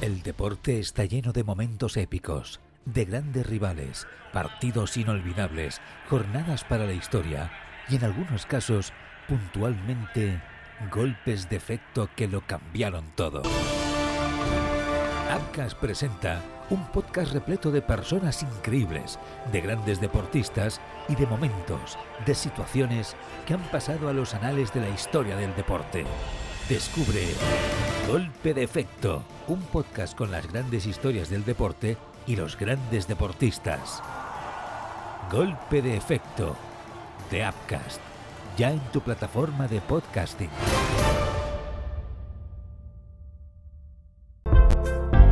El deporte está lleno de momentos épicos, de grandes rivales, partidos inolvidables, jornadas para la historia y en algunos casos, puntualmente, golpes de efecto que lo cambiaron todo. Abcas presenta un podcast repleto de personas increíbles, de grandes deportistas y de momentos, de situaciones que han pasado a los anales de la historia del deporte. Descubre Golpe de Efecto, un podcast con las grandes historias del deporte y los grandes deportistas. Golpe de Efecto, de Upcast, ya en tu plataforma de podcasting.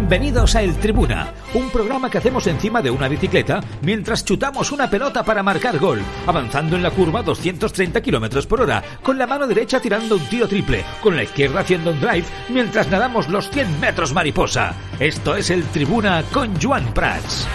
Bienvenidos a El Tribuna, un programa que hacemos encima de una bicicleta mientras chutamos una pelota para marcar gol, avanzando en la curva 230 km por hora, con la mano derecha tirando un tiro triple, con la izquierda haciendo un drive mientras nadamos los 100 metros mariposa. Esto es El Tribuna con Joan Prats.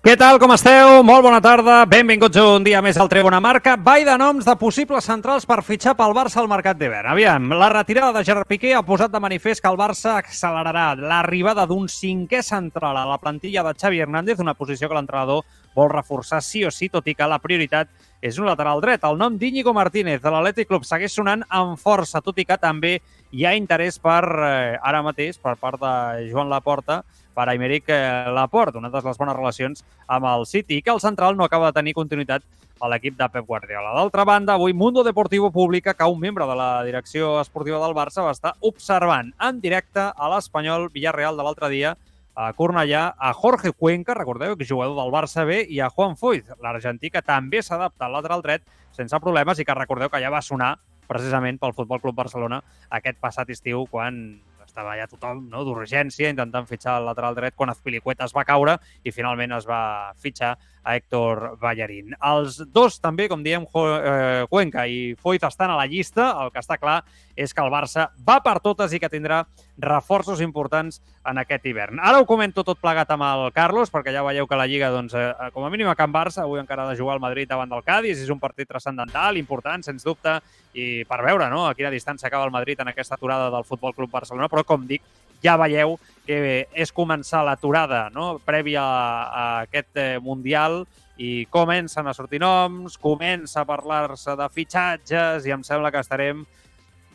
Què tal, com esteu? Molt bona tarda. Benvinguts un dia més al Trebona Marca. Ball de noms de possibles centrals per fitxar pel Barça al mercat d'hivern. Aviam, la retirada de Gerard Piqué ha posat de manifest que el Barça accelerarà l'arribada d'un cinquè central a la plantilla de Xavi Hernández, una posició que l'entrenador vol reforçar sí o sí, tot i que la prioritat és un lateral dret. El nom d'Iñigo Martínez de l'Atlètic Club segueix sonant amb força, tot i que també hi ha interès per, eh, ara mateix, per part de Joan Laporta, per Aymeric eh, Laporte, una de les bones relacions amb el City, i que el central no acaba de tenir continuïtat a l'equip de Pep Guardiola. D'altra banda, avui Mundo Deportivo publica que un membre de la direcció esportiva del Barça va estar observant en directe a l'Espanyol Villarreal de l'altre dia a Cornellà a Jorge Cuenca, recordeu, que jugador del Barça B, i a Juan Foyt, l'argentí, que també s'adapta al lateral dret sense problemes i que recordeu que ja va sonar precisament pel Futbol Club Barcelona aquest passat estiu quan estava ja tothom no, d'urgència intentant fitxar el lateral dret quan Azpilicueta es va caure i finalment es va fitxar a Héctor Ballarín. Els dos també, com diem, eh, Cuenca i Foyt estan a la llista. El que està clar és que el Barça va per totes i que tindrà reforços importants en aquest hivern. Ara ho comento tot plegat amb el Carlos, perquè ja veieu que la Lliga, doncs, eh, com a mínim a Can Barça, avui encara ha de jugar al Madrid davant del Cádiz, és un partit transcendental, important, sens dubte, i per veure no, a quina distància acaba el Madrid en aquesta aturada del Futbol Club Barcelona, però, com dic, ja veieu que és començar l'aturada no? prèvia a, aquest eh, Mundial i comencen a sortir noms, comença a parlar-se de fitxatges i em sembla que estarem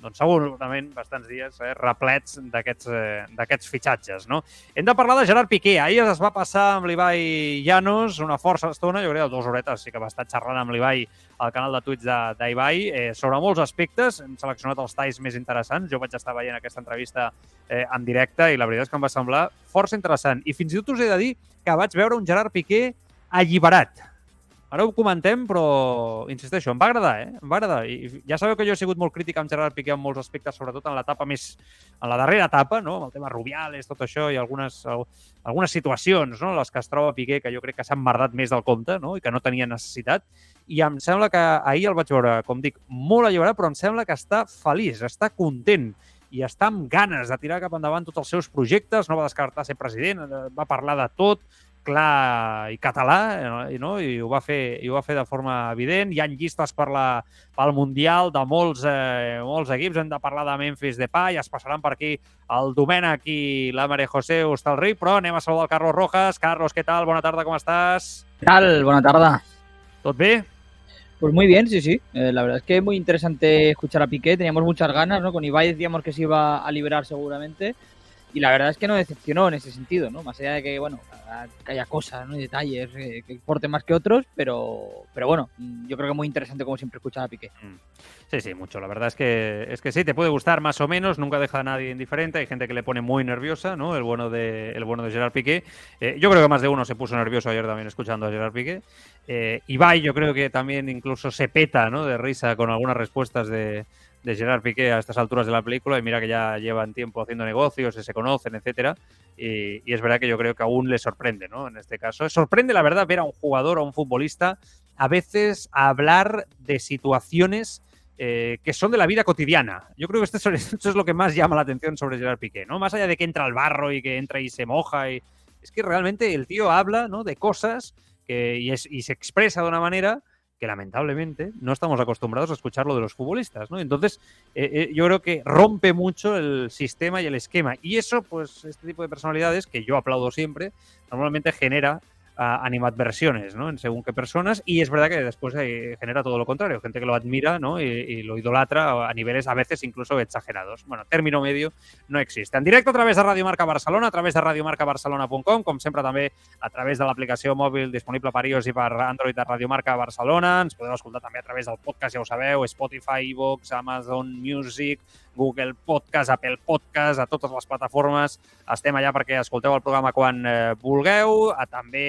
doncs segurament bastants dies eh, replets d'aquests eh, fitxatges. No? Hem de parlar de Gerard Piqué. Ahir es va passar amb l'Ibai Llanos una força estona, jo crec que dues horetes sí que va estar xerrant amb l'Ibai al canal de Twitch d'Ibai eh, sobre molts aspectes. Hem seleccionat els talls més interessants. Jo vaig estar veient aquesta entrevista eh, en directe i la veritat és que em va semblar força interessant. I fins i tot us he de dir que vaig veure un Gerard Piqué alliberat Ara ho comentem, però insisteixo, em va agradar, eh? Em va agradar. I ja sabeu que jo he sigut molt crític amb Gerard Piqué en molts aspectes, sobretot en l'etapa més... en la darrera etapa, no? Amb el tema Rubiales, tot això, i algunes, algunes situacions, no? Les que es troba Piqué, que jo crec que s'han merdat més del compte, no? I que no tenia necessitat. I em sembla que ahir el vaig veure, com dic, molt alliberat, però em sembla que està feliç, està content i està amb ganes de tirar cap endavant tots els seus projectes, no va descartar ser president, va parlar de tot, clar i català i, no? I, ho va fer, i ho va fer de forma evident. Hi ha llistes per la, pel Mundial de molts, eh, molts equips. Hem de parlar de Memphis Depay, es passaran per aquí el Domènec i la Maria José Hostalric, però anem a saludar el Carlos Rojas. Carlos, què tal? Bona tarda, com estàs? ¿Qué tal? Buena tarde. ¿Tot bé? Pues muy bien, sí, sí. Eh, la verdad es que es muy interesante escuchar a Piqué. Teníamos muchas ganas, ¿no? Con Ibai decíamos que se iba a liberar seguramente y la verdad es que no decepcionó en ese sentido, ¿no? Más allá de que, bueno, que haya cosas, ¿no? Detalles eh, que importen más que otros, pero, pero bueno, yo creo que muy interesante como siempre escuchar a Piqué. Mm. Sí, sí, mucho. La verdad es que, es que sí, te puede gustar más o menos, nunca deja a nadie indiferente. Hay gente que le pone muy nerviosa, ¿no? El bueno de, el bueno de Gerard Piqué. Eh, yo creo que más de uno se puso nervioso ayer también escuchando a Gerard Piqué. Eh, Ibai, yo creo que también incluso se peta, ¿no? De risa con algunas respuestas de, de Gerard Piqué a estas alturas de la película y mira que ya llevan tiempo haciendo negocios, se conocen, etcétera. Y, es verdad que yo creo que aún le sorprende, ¿no? En este caso. Sorprende, la verdad, ver a un jugador, a un futbolista, a veces hablar de situaciones eh, que son de la vida cotidiana. Yo creo que esto es, esto es, lo que más llama la atención sobre Gerard Piqué, ¿no? Más allá de que entra al barro y que entra y se moja. Y... Es que realmente el tío habla ¿no? de cosas que, y, es, y se expresa de una manera que lamentablemente no estamos acostumbrados a escuchar lo de los futbolistas, ¿no? Entonces, eh, eh, yo creo que rompe mucho el sistema y el esquema. Y eso, pues, este tipo de personalidades, que yo aplaudo siempre, normalmente genera animadversiones, ¿no? En según qué personas. Y es verdad que después eh, genera todo lo contrario, gente que lo admira, ¿no? Y, lo idolatra a niveles a veces incluso exagerados. Bueno, término medio no existe. En directo a través de Radio Marca Barcelona, a través de radiomarcabarcelona.com, com sempre també a través de l'aplicació mòbil disponible per iOS i per Android de Radio Marca Barcelona. Ens podeu escoltar també a través del podcast, ja ho sabeu, Spotify, iVoox, Amazon Music, Google Podcast, Apple Podcast, a totes les plataformes. Estem allà perquè escolteu el programa quan eh, vulgueu. A, també,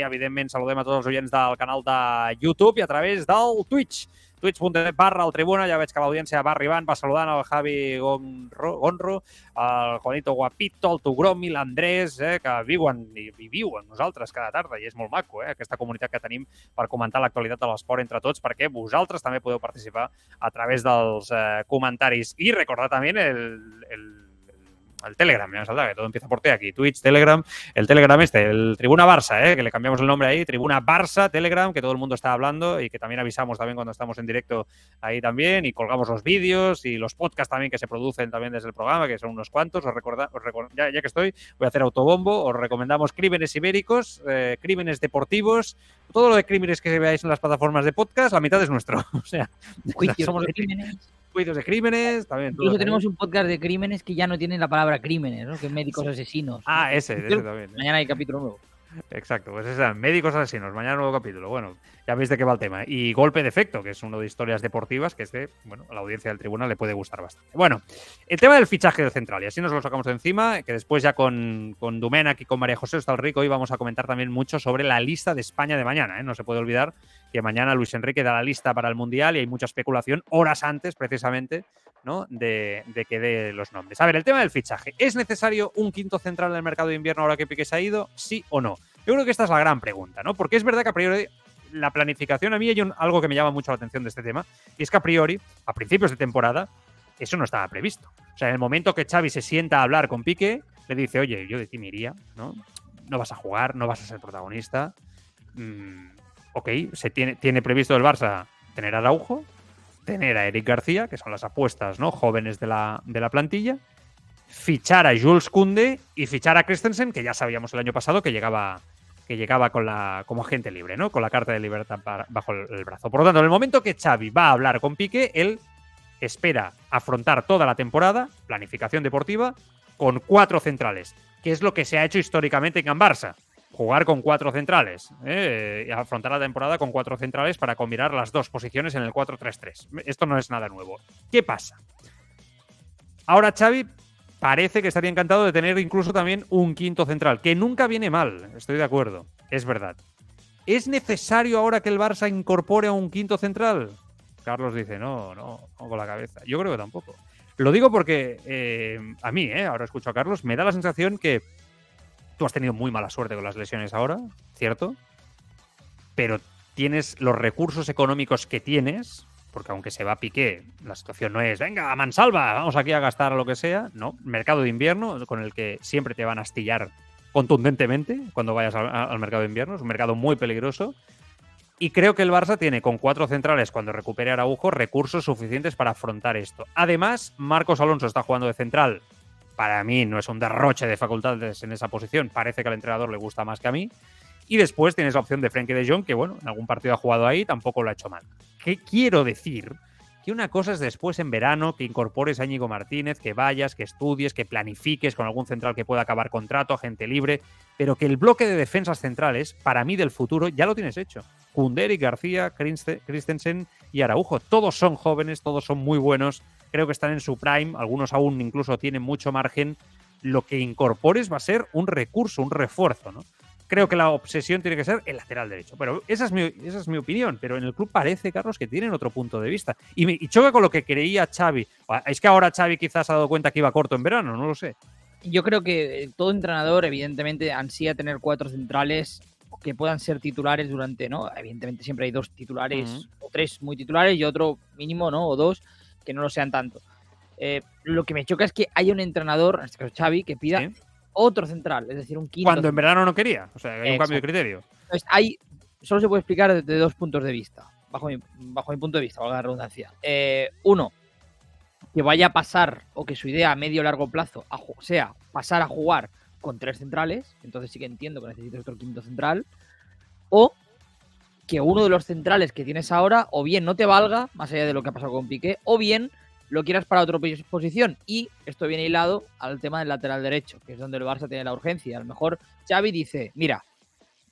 saludem a tots els oients del canal de YouTube i a través del Twitch twitch.tv barra el Tribuna, ja veig que l'audiència va arribant, va saludant el Javi Gonro, Gonro el Juanito Guapito, el Tugromi, l'Andrés, eh, que viuen i, i viuen nosaltres cada tarda i és molt maco, eh, aquesta comunitat que tenim per comentar l'actualitat de l'esport entre tots, perquè vosaltres també podeu participar a través dels eh, comentaris. I recordar també el, el el Telegram, ya me que todo empieza por T aquí, Twitch, Telegram, el Telegram este, el Tribuna Barça, ¿eh? que le cambiamos el nombre ahí, Tribuna Barça, Telegram, que todo el mundo está hablando y que también avisamos también cuando estamos en directo ahí también y colgamos los vídeos y los podcasts también que se producen también desde el programa, que son unos cuantos, os recorda, os ya, que estoy, voy a hacer autobombo, os recomendamos Crímenes Ibéricos, eh, Crímenes Deportivos, todo lo de crímenes que veáis en las plataformas de podcast, la mitad es nuestro, o sea, somos crímenes juicios de crímenes, también. Incluso tenemos un podcast de crímenes que ya no tiene la palabra crímenes, ¿no? Que es médicos asesinos. Ah, ese, ese también. ¿eh? Mañana hay capítulo nuevo. Exacto, pues es médicos asesinos, mañana nuevo capítulo. Bueno, ya veis de qué va el tema. Y golpe de efecto, que es uno de historias deportivas que este, bueno, a la audiencia del tribunal le puede gustar bastante. Bueno, el tema del fichaje del central, y así nos lo sacamos de encima, que después ya con, con Dumenac y con María José Rico hoy vamos a comentar también mucho sobre la lista de España de mañana. ¿eh? No se puede olvidar que mañana Luis Enrique da la lista para el Mundial y hay mucha especulación, horas antes precisamente, ¿no? De, de que dé los nombres. A ver, el tema del fichaje. ¿Es necesario un quinto central en el mercado de invierno ahora que Piqué se ha ido? ¿Sí o no? Yo creo que esta es la gran pregunta, ¿no? Porque es verdad que a priori la planificación, a mí hay algo que me llama mucho la atención de este tema, y es que a priori, a principios de temporada, eso no estaba previsto. O sea, en el momento que Xavi se sienta a hablar con Piqué, le dice, oye, yo de ti me iría, ¿no? No vas a jugar, no vas a ser protagonista. Mm, ok, se tiene, tiene previsto el Barça tener a Araujo, tener a Eric García, que son las apuestas, ¿no? Jóvenes de la, de la plantilla, fichar a Jules Kunde y fichar a Christensen, que ya sabíamos el año pasado que llegaba que llegaba con la, como agente libre, ¿no? Con la carta de libertad bajo el, brazo. Por lo tanto, en el momento que Xavi va a hablar con Piqué, él espera afrontar toda la temporada, planificación deportiva, con cuatro centrales, que es lo que se ha hecho históricamente en Barça. Jugar con cuatro centrales, ¿eh? y afrontar la temporada con cuatro centrales para combinar las dos posiciones en el 4-3-3. Esto no es nada nuevo. ¿Qué pasa? Ahora Xavi parece que estaría encantado de tener incluso también un quinto central, que nunca viene mal, estoy de acuerdo, es verdad. ¿Es necesario ahora que el Barça incorpore a un quinto central? Carlos dice, no, no, no con la cabeza. Yo creo que tampoco. Lo digo porque eh, a mí, eh, ahora escucho a Carlos, me da la sensación que tú has tenido muy mala suerte con las lesiones ahora, ¿cierto? Pero tienes los recursos económicos que tienes porque aunque se va a Piqué, la situación no es, venga, mansalva, vamos aquí a gastar lo que sea, no, mercado de invierno con el que siempre te van a astillar contundentemente cuando vayas al, mercado de invierno, es un mercado muy peligroso. Y creo que el Barça tiene con cuatro centrales, cuando recupere Araujo, recursos suficientes para afrontar esto. Además, Marcos Alonso está jugando de central. Para mí no es un derroche de facultades en esa posición. Parece que al entrenador le gusta más que a mí. Y después tienes la opción de Frenkie de Jong, que bueno, en algún partido ha jugado ahí, tampoco lo ha hecho mal. ¿Qué quiero decir? Que una cosa es después en verano que incorpores a Íñigo Martínez, que vayas, que estudies, que planifiques con algún central que pueda acabar contrato, gente libre, pero que el bloque de defensas centrales, para mí del futuro, ya lo tienes hecho. Kunderi, García, Christensen y Araujo. Todos son jóvenes, todos son muy buenos, creo que están en su prime, algunos aún incluso tienen mucho margen. Lo que incorpores va a ser un recurso, un refuerzo, ¿no? Creo que la obsesión tiene que ser el lateral derecho. Pero esa es mi, esa es mi opinión. Pero en el club parece, Carlos, que tienen otro punto de vista. Y, me, choca con lo que creía Xavi. Es que ahora Xavi quizás ha dado cuenta que iba corto en verano, no lo sé. Yo creo que eh, todo entrenador, evidentemente, ansía tener cuatro centrales que puedan ser titulares durante, ¿no? Evidentemente siempre hay dos titulares o tres muy titulares y otro mínimo, ¿no? O dos que no lo sean tanto. Eh, lo que me choca es que haya un entrenador, en este caso Xavi, que pida otro central, es decir, un quinto. Cuando en verano no quería, o sea, hay un cambio de criterio. Entonces, hay, solo se puede explicar desde dos puntos de vista, bajo mi, bajo mi punto de vista, valga la redundancia. Eh, uno, que vaya a pasar, o que su idea a medio o largo plazo a sea pasar a jugar con tres centrales, entonces sí que entiendo que necesitas otro quinto central, o que uno de los centrales que tienes ahora, o bien no te valga, más allá de lo que ha pasado con Piqué, o bien lo quieras para otra pos- posición. Y esto viene hilado al tema del lateral derecho, que es donde el Barça tiene la urgencia. A lo mejor Xavi dice, mira,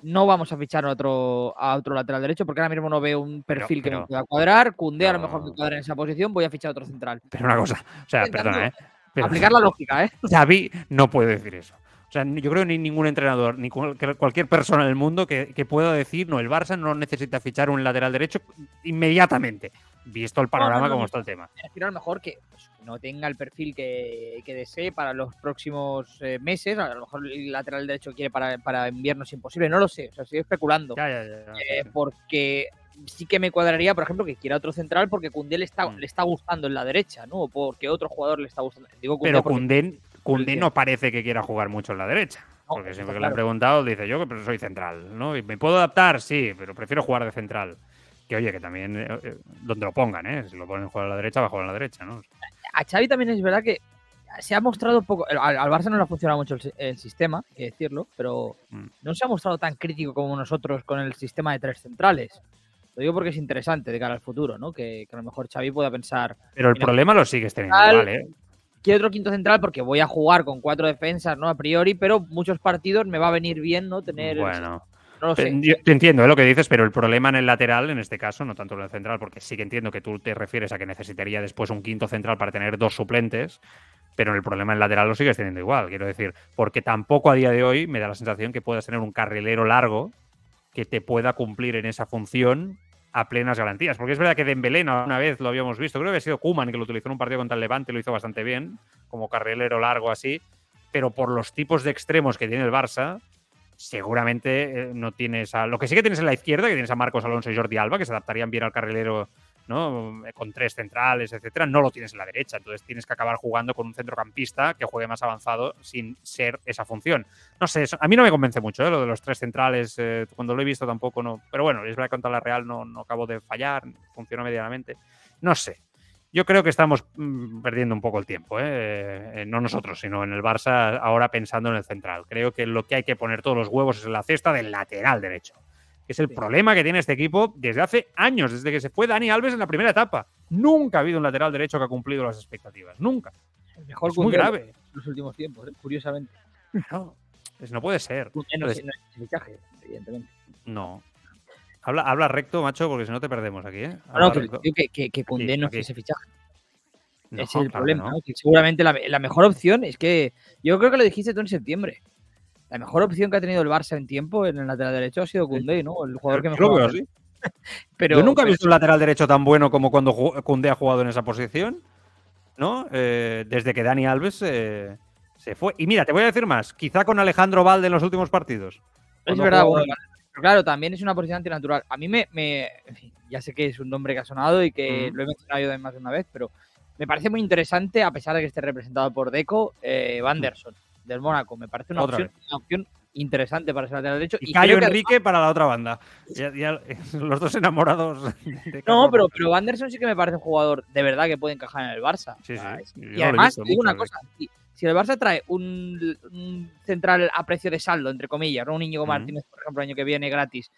no vamos a fichar a otro, a otro lateral derecho porque ahora mismo no veo un perfil que pero- me pueda cuadrar. Cundé a lo no. mejor me cuadra en esa posición, voy a fichar a otro central. Pero una cosa, o sea, Intentando perdona, ¿eh? Pero Aplicar la lógica, ¿eh? Xavi no puede decir eso. O sea, yo creo que ni ningún entrenador, ni cualquier persona en el mundo que, que pueda decir, no, el Barça no necesita fichar un lateral derecho inmediatamente, visto el panorama no, no, como está el tema. Me refiero a lo mejor que pues, no tenga el perfil que, que desee para los próximos eh, meses. A lo mejor el lateral derecho quiere para, para invierno es imposible, no lo sé. O sea, estoy especulando. Ya, ya, ya, ya, sí, Eh, porque sí que me cuadraría, por ejemplo, que quiera otro central porque Cundé le está, Mm. le está gustando en la derecha, ¿no? O porque otro jugador le está gustando. Digo Koundé Pero porque- Koundé día. no parece que quiera jugar mucho en la derecha. No, Porque siempre que le han preguntado, dice yo que soy central, ¿no? Me puedo adaptar, sí, pero prefiero jugar de central. Que oye, que también eh, eh, donde lo pongan, ¿eh? Si lo ponen a jugar a la derecha, va a jugar a la derecha, ¿no? a Xavi también es verdad que se ha mostrado poco. Al, al Barça no le ha funcionado mucho el, el sistema, hay que decirlo, pero Mm. no se ha mostrado tan crítico como nosotros con el sistema de tres centrales. Lo digo porque es interesante de cara al futuro, ¿no? Que, que a lo mejor Xavi pueda pensar, Pero el problema lo sigues teniendo, al- ¿vale? quiero otro quinto central porque voy a jugar con cuatro defensas, ¿no? A priori, pero muchos partidos me va a venir bien, ¿no? Tener. Bueno, no lo sé. Pero Yo te entiendo ¿eh? lo que dices, pero el problema en el lateral, en este caso, no tanto en el central, porque sí que entiendo que tú te refieres a que necesitaría después un quinto central para tener dos suplentes, pero el problema en el lateral lo sigues teniendo igual, quiero decir, porque tampoco a día de hoy me da la sensación que puedas tener un carrilero largo que te pueda cumplir en esa función a plenas garantías. Porque es verdad que Dembélé una vez lo habíamos visto, creo que había sido Kuman que lo utilizó en un partido contra el Levante, lo hizo bastante bien, como carrilero largo así, pero por los tipos de extremos que tiene el Barça, seguramente eh, no tienes a. Lo que sí que tienes en la izquierda, que tienes a Marcos Alonso y Jordi Alba, que se adaptarían bien al carrilero, ¿no? Con tres centrales, etcétera, no lo tienes en la derecha. Entonces tienes que acabar jugando con un centrocampista que juegue más avanzado sin ser esa función. No sé, a mí no me convence mucho, ¿eh? Lo de los tres centrales, eh, cuando lo he visto tampoco no. Pero bueno, es verdad que contra la Real no, no acabo de fallar, funcionó medianamente. No sé. Yo creo que estamos mm, perdiendo un poco el tiempo, ¿eh? Eh, no nosotros, sino en el Barça ahora pensando en el central. Creo que lo que hay que poner todos los huevos es en la cesta del lateral derecho. Que es el Sí. problema que tiene este equipo desde hace años, desde que se fue Dani Alves en la primera etapa. Nunca ha habido un lateral derecho que ha cumplido las expectativas. Nunca. El mejor Es muy grave. en los últimos tiempos, ¿eh? curiosamente. No, no puede ser. Entonces- evidentemente. No. Habla, habla recto, macho, porque si no te perdemos aquí, ¿eh? No, Habla no, que, que, que, que Koundé no aquí. es ese fichaje. No, es el claro problema. no. seguramente la, la mejor opción es que. Yo creo que lo dijiste tú en septiembre. La mejor opción que ha tenido el Barça en tiempo en el lateral derecho ha sido Koundé, ¿no? El jugador que Yo mejor. veo así. Pero, Yo nunca he visto un lateral derecho tan bueno como cuando Koundé ha jugado en esa posición, ¿no? Eh, desde que Dani Alves eh, se fue. Y mira, te voy a decir más, quizá con Alejandro Valde en los últimos partidos. Es verdad, jugaba- bueno, pero claro, también es una posición antinatural. A mí me, me- ya sé que es un nombre que ha sonado y que lo he mencionado yo más de una vez, pero me parece muy interesante, a pesar de que esté representado por Deco, eh, Vanderson, del Mónaco. Me parece una opción, una opción interesante para ser lateral derecho. Y, y Cayo que Enrique para la otra banda. Ya- ya- los dos enamorados de No, pero, pero Anderson sí que me parece un jugador de verdad que puede encajar en el Barça. Sí, sí. Y además, digo una cosa, si, si el Barça trae un, un central a precio de saldo, entre comillas, ¿no? un Íñigo Ujú. Martínez, por ejemplo, el año que viene gratis,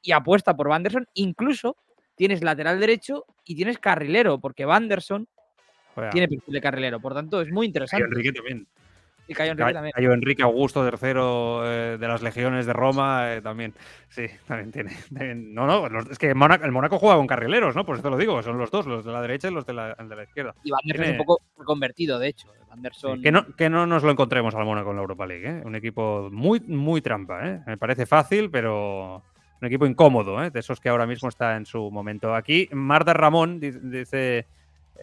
y apuesta por Vanderson, incluso tienes lateral derecho y tienes carrilero, porque Vanderson tiene perfil de carrilero. Por tanto, es muy interesante. Enrique también. Y Cayo Enrique Cayo, también. Cayo Enrique Augusto III eh, de las legiones de Roma eh, también. Sí, también tiene. también- no, no, los- es que Mónaco- el Mónaco juega con carrileros, ¿no? Por eso te lo digo, son los dos, los de la derecha y los de la, de la izquierda. Y Vanderson tiene- es un poco reconvertido, de hecho. Sí, que, no, que no nos lo encontremos al Mónaco en la Europa League, ¿eh? Un equipo muy, muy trampa, ¿eh? Me parece fácil, pero un equipo incómodo, ¿eh? De esos que ahora mismo está en su momento. Aquí, Marta Ramón di- dice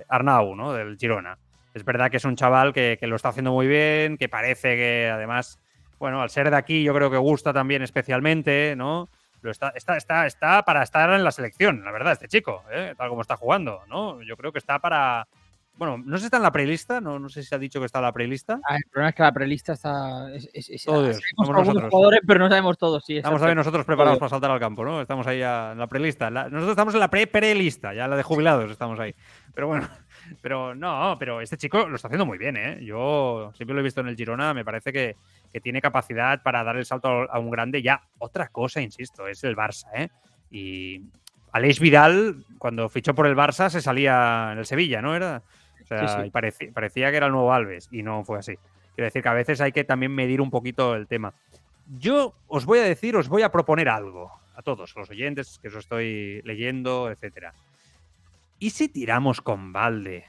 Arnau, ¿no? Del Girona. Es verdad que es un chaval que, que lo está haciendo muy bien, que parece que además, bueno, al ser de aquí yo creo que gusta también especialmente, ¿no? Lo está, está, está, está para estar en la selección, la verdad, este chico, ¿eh? tal como está jugando, ¿no? Yo creo que está para, Bueno, no sé si está en la prelista, no, no sé si se ha dicho que está en la prelista. Ah, el problema es que la prelista está. Es, es, es- Todos, sabemos somos algunos nosotros. jugadores, pero no sabemos todos. Sí, Estamos ver nosotros preparados para saltar al campo, ¿no? Estamos ahí en la prelista. La- nosotros estamos en la pre-prelista, ya la de jubilados estamos ahí. Pero bueno, pero no, pero este chico lo está haciendo muy bien, ¿eh? Yo siempre lo he visto en el Girona, me parece que, que tiene capacidad para dar el salto a un grande. Ya, otra cosa, insisto, es el Barça, ¿eh? Y Aleix Vidal, cuando fichó por el Barça, se salía en el Sevilla, ¿no? Era, o sea, Sí, sí. y pareci- parecía que era el nuevo Alves y no fue así. Quiero decir que a veces hay que también medir un poquito el tema. Yo os voy a decir, os voy a proponer algo a todos los oyentes que os estoy leyendo, etcétera. ¿Y si tiramos con Valde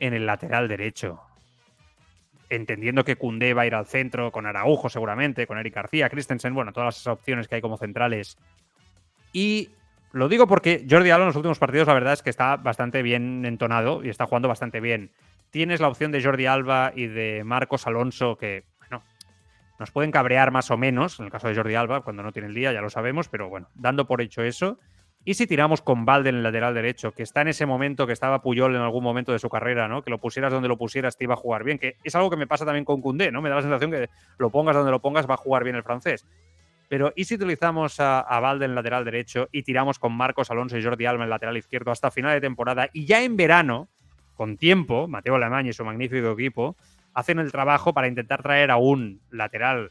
en el lateral derecho? Entendiendo que Cundé va a ir al centro con Araujo seguramente, con Eric García, Christensen, bueno, todas esas opciones que hay como centrales. Y lo digo porque Jordi Alba en los últimos partidos la verdad es que está bastante bien entonado y está jugando bastante bien. Tienes la opción de Jordi Alba y de Marcos Alonso que, bueno, nos pueden cabrear más o menos, en el caso de Jordi Alba, cuando no tiene el día, ya lo sabemos, pero bueno, dando por hecho eso. Y si tiramos con Valde en el lateral derecho, que está en ese momento que estaba Puyol en algún momento de su carrera, ¿no? Que lo pusieras donde lo pusieras te iba a jugar bien, que es algo que me pasa también con Koundé, ¿no? Me da la sensación que lo pongas donde lo pongas va a jugar bien el francés. Pero ¿y si utilizamos a, a Valde en lateral derecho y tiramos con Marcos Alonso y Jordi Alba en lateral izquierdo hasta final de temporada y ya en verano, con tiempo, Mateo Alemán y su magnífico equipo hacen el trabajo para intentar traer a un lateral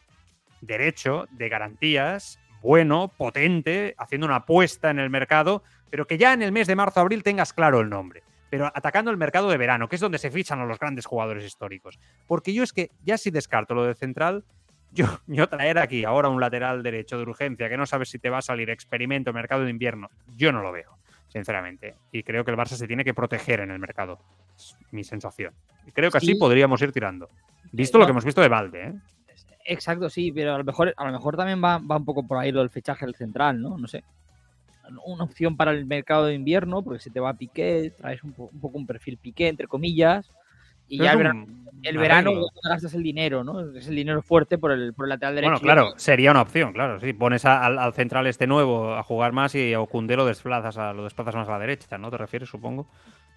derecho de garantías, bueno, potente, haciendo una apuesta en el mercado, pero que ya en el mes de marzo-abril tengas claro el nombre. Pero atacando el mercado de verano, que es donde se fichan a los grandes jugadores históricos. Porque yo es que ya si descarto lo de central, yo, yo traer aquí ahora un lateral derecho de urgencia que no sabes si te va a salir experimento mercado de invierno, yo no lo veo, sinceramente. Y creo que el Barça se tiene que proteger en el mercado. Es mi sensación. Y creo que así Sí. podríamos ir tirando. Visto lo que hemos visto de Valde, ¿eh? Exacto, sí, pero a lo mejor, a lo mejor también va, va un poco por ahí lo del fichaje del central, ¿no? No sé. Una opción para el mercado de invierno, porque se te va a Piqué, traes un, po- un poco un perfil Piqué, entre comillas, y Pero ya el verano, el verano arreglo. gastas el dinero, ¿no? Es el dinero fuerte por el, por el lateral derecho. Bueno, claro, sería una opción, claro. Sí, pones a- al, al central este nuevo a jugar más y a Ocundé lo desplazas, a, lo desplazas más a la derecha, ¿no? ¿Te refieres, supongo?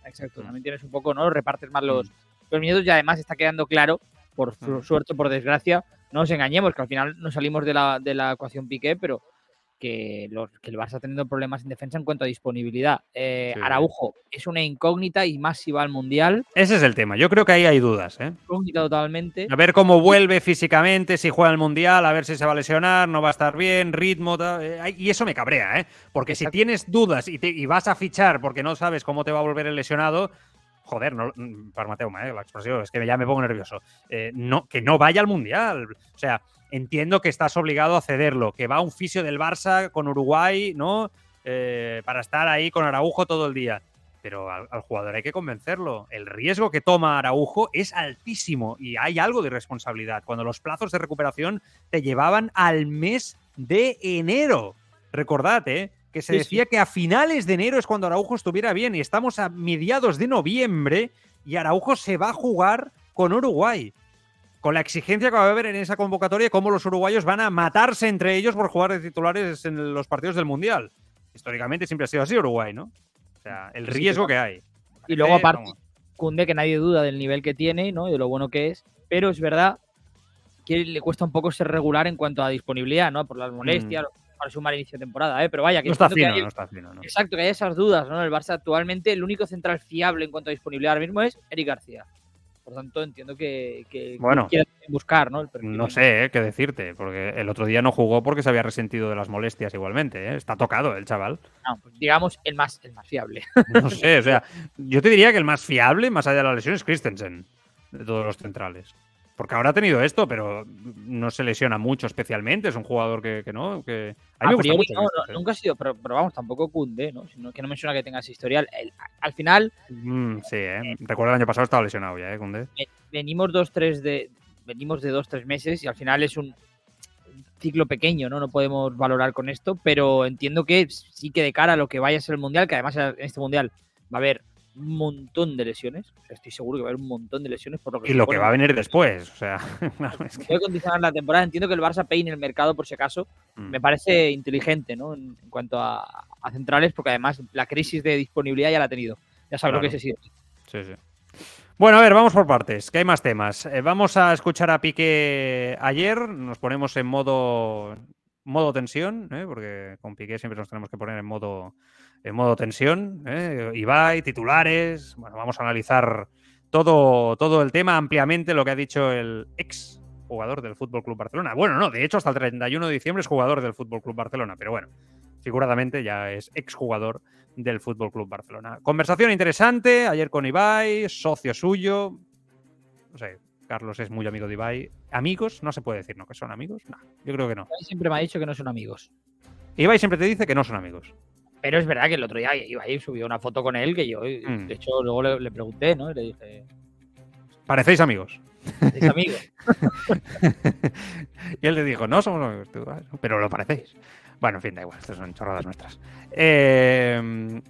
Exacto, Mm. también tienes un poco, ¿no? Repartes más los, los minutos y además está quedando claro, por Mm. suerte o por desgracia, no nos engañemos, que al final no salimos de la, de la ecuación Piqué, pero que, los, que el Barça teniendo problemas en defensa en cuanto a disponibilidad. Eh, Sí. Araujo es una incógnita y más si va al Mundial, Ese es el tema. Yo creo que ahí hay dudas, ¿eh? incógnita totalmente. A ver cómo vuelve físicamente, si juega el Mundial, a ver si se va a lesionar, no va a estar bien, ritmo, tal, eh, y eso me cabrea, ¿eh? Porque si tienes dudas y, te- y vas a fichar porque no sabes cómo te va a volver el lesionado, joder, no, per Mateuma, ¿eh? la expresión, es que ya me pongo nervioso. Eh, no, que no vaya al Mundial. O sea, entiendo que estás obligado a cederlo, que va un fisio del Barça con Uruguay, ¿no? Eh, para estar ahí con Araujo todo el día. Pero al, al jugador hay que convencerlo. El riesgo que toma Araujo es altísimo y hay algo de responsabilidad. Cuando los plazos de recuperación te llevaban al mes de enero. Recordad, ¿eh? Que se Sí, decía que a finales de enero es cuando Araujo estuviera bien y estamos a mediados de noviembre y Araujo se va a jugar con Uruguay. Con la exigencia que va a haber en esa convocatoria, cómo los uruguayos van a matarse entre ellos por jugar de titulares en los partidos del Mundial. Históricamente siempre ha sido así Uruguay, ¿no? O sea, el sí, riesgo que hay. Y luego, aparte. Cunde, que nadie duda del nivel que tiene ¿no? y de lo bueno que es, pero es verdad que le cuesta un poco ser regular en cuanto a disponibilidad, ¿no? Por las molestias, para su mal inicio de temporada, ¿eh? Pero vaya, que no está que fino, hay- no está fino. ¿no? Exacto, que hay esas dudas, ¿no? El Barça actualmente, el único central fiable en cuanto a disponibilidad ahora mismo es Eric García. Por tanto, entiendo que, que Bueno. buscar, ¿no? El. No sé ¿eh? qué decirte, porque el otro día no jugó porque se había resentido de las molestias igualmente. ¿eh? Está tocado el chaval. No, pues digamos el más, el más fiable. No sé, o sea, yo te diría que el más fiable, más allá de la lesión, es Christensen, de todos los centrales. Porque ahora ha tenido esto, pero no se lesiona mucho especialmente. Es un jugador que, que no. Que... A mí A me gusta priori, mucho no, Christensen. nunca ha sido, pero, pero vamos, tampoco Cunde, ¿no? Sino que no menciona que tenga ese historial. El- al final, Mm, sí, ¿eh? Recuerdo el año pasado estaba lesionado ya, ¿eh? Koundé? venimos dos, tres de. Venimos de dos, tres meses y al final es un ciclo pequeño, ¿no? No podemos valorar con esto, pero entiendo que sí que de cara a lo que vaya a ser el mundial, que además en este mundial va a haber un montón de lesiones. O sea, estoy seguro que va a haber un montón de lesiones por lo que Y lo que va a venir después. O sea, claro, es que- puede condicionar la temporada. Entiendo que el Barça peine el mercado por si acaso. Mm. Me parece inteligente, ¿no? En, en cuanto a, a centrales, porque además la crisis de disponibilidad ya la ha tenido. Ya sabe lo Claro. que es ese. Sí, sí. Bueno, a ver, vamos por partes, que hay más temas. Eh, vamos a escuchar a Piqué ayer, nos ponemos en modo, modo tensión, ¿eh? porque con Piqué siempre nos tenemos que poner en modo, en modo tensión. ¿eh? Ibai, titulares, bueno, vamos a analizar todo, todo el tema ampliamente, lo que ha dicho el ex jugador del Fútbol Club Barcelona. Bueno, no, de hecho hasta el 31 de diciembre es jugador del Fútbol Club Barcelona, pero bueno, figuradamente ya es exjugador del Fútbol Club Barcelona. Conversación interesante, ayer con Ibai, socio suyo. No sé, Carlos es muy amigo de Ibai. ¿Amigos? No se puede decir, ¿no? ¿Que son amigos? No, yo creo que no. Ibai siempre me ha dicho que no son amigos. Ibai siempre te dice que no son amigos. Pero es verdad que el otro día Ibai subió una foto con él que yo, Mm. de hecho, luego le, le pregunté, ¿no? Y le dije, Parecéis amigos. ¿es amigo? y él le dijo, no somos amigos, tú, pero lo parecéis. Bueno, en fin, da igual, estas son chorradas nuestras. Eh,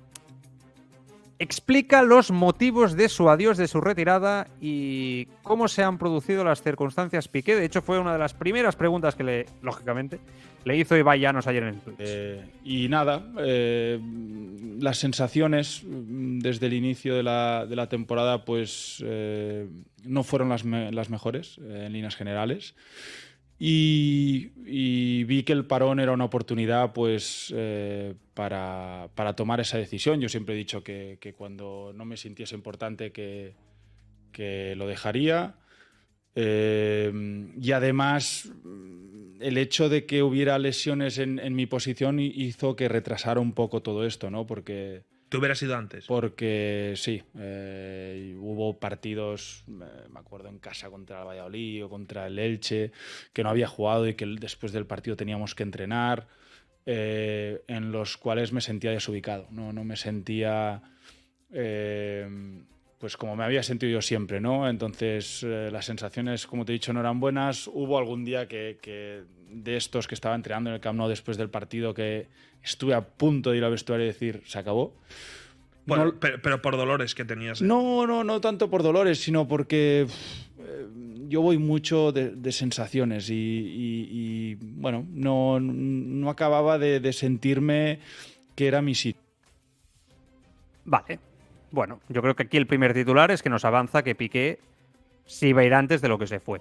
explica los motivos de su adiós, de su retirada y cómo se han producido las circunstancias Piqué. De hecho, fue una de las primeras preguntas que le, lógicamente, le hizo Ibai Llanos ayer en el Twitch. Eh, y nada, eh, las sensaciones mm, desde el inicio de la, temporada pues eh, no fueron las, me- las mejores en líneas generales. Y, vi que el parón era una oportunidad pues eh, para, para tomar esa decisión. Yo siempre he dicho que, cuando no me sintiese importante que, que lo dejaría. Eh, y además, el hecho de que hubiera lesiones en, en mi posición hi- hizo que retrasara un poco todo esto, ¿no? Porque, Tú hubieras ido antes. porque sí, eh, hubo partidos, me acuerdo en casa contra el Valladolid o contra el Elche, que no había jugado y que después del partido teníamos que entrenar, eh, en los cuales me sentía desubicado, no, no me sentía eh, pues como me había sentido yo siempre, ¿no? Entonces las sensaciones, como te he dicho, no eran buenas. Hubo algún día que de estos que estaba entrenando en el Camp Nou después del partido que estuve a punto de ir al vestuario y decir, se acabó. Bueno, no- pero, pero por dolores que tenías. ¿eh? no, no, no tanto por dolores, sino porque eh, yo voy mucho de, de sensaciones y, y- y, bueno, no, no acababa de, de sentirme que era mi sitio. Vale. Bueno, yo creo que aquí el primer titular es que nos avanza que Piqué sí va a ir antes de lo que se fue.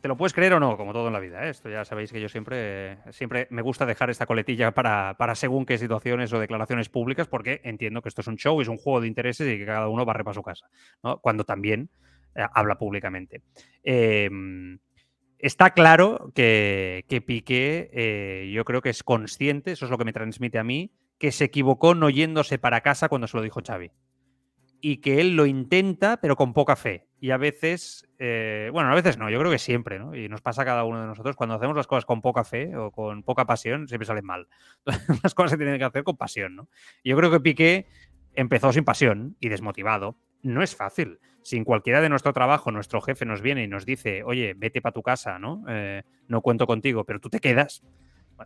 ¿Te lo puedes creer o no? Como todo en la vida. ¿eh? Esto ya sabéis que yo siempre, siempre me gusta dejar esta coletilla para, para según qué situaciones o declaraciones públicas, porque entiendo que esto es un show, es un juego de intereses y que cada uno barre para su casa. ¿no? Cuando también eh, habla públicamente. Eh, está claro que, que Piqué, eh, yo creo que es consciente, eso es lo que me transmite a mí, que se equivocó no yéndose para casa cuando se lo dijo Xavi. Y que él lo intenta, pero con poca fe. Y a veces, eh, bueno, a veces no, yo creo que siempre, ¿no? Y nos pasa a cada uno de nosotros, cuando hacemos las cosas con poca fe o con poca pasión, siempre salen mal. las cosas se tienen que hacer con pasión, ¿no? Yo creo que Piqué empezó sin pasión y desmotivado. No es fácil. Si en cualquiera de nuestro trabajo nuestro jefe nos viene y nos dice, oye, vete para tu casa, ¿no? Eh, no cuento contigo, pero tú te quedas,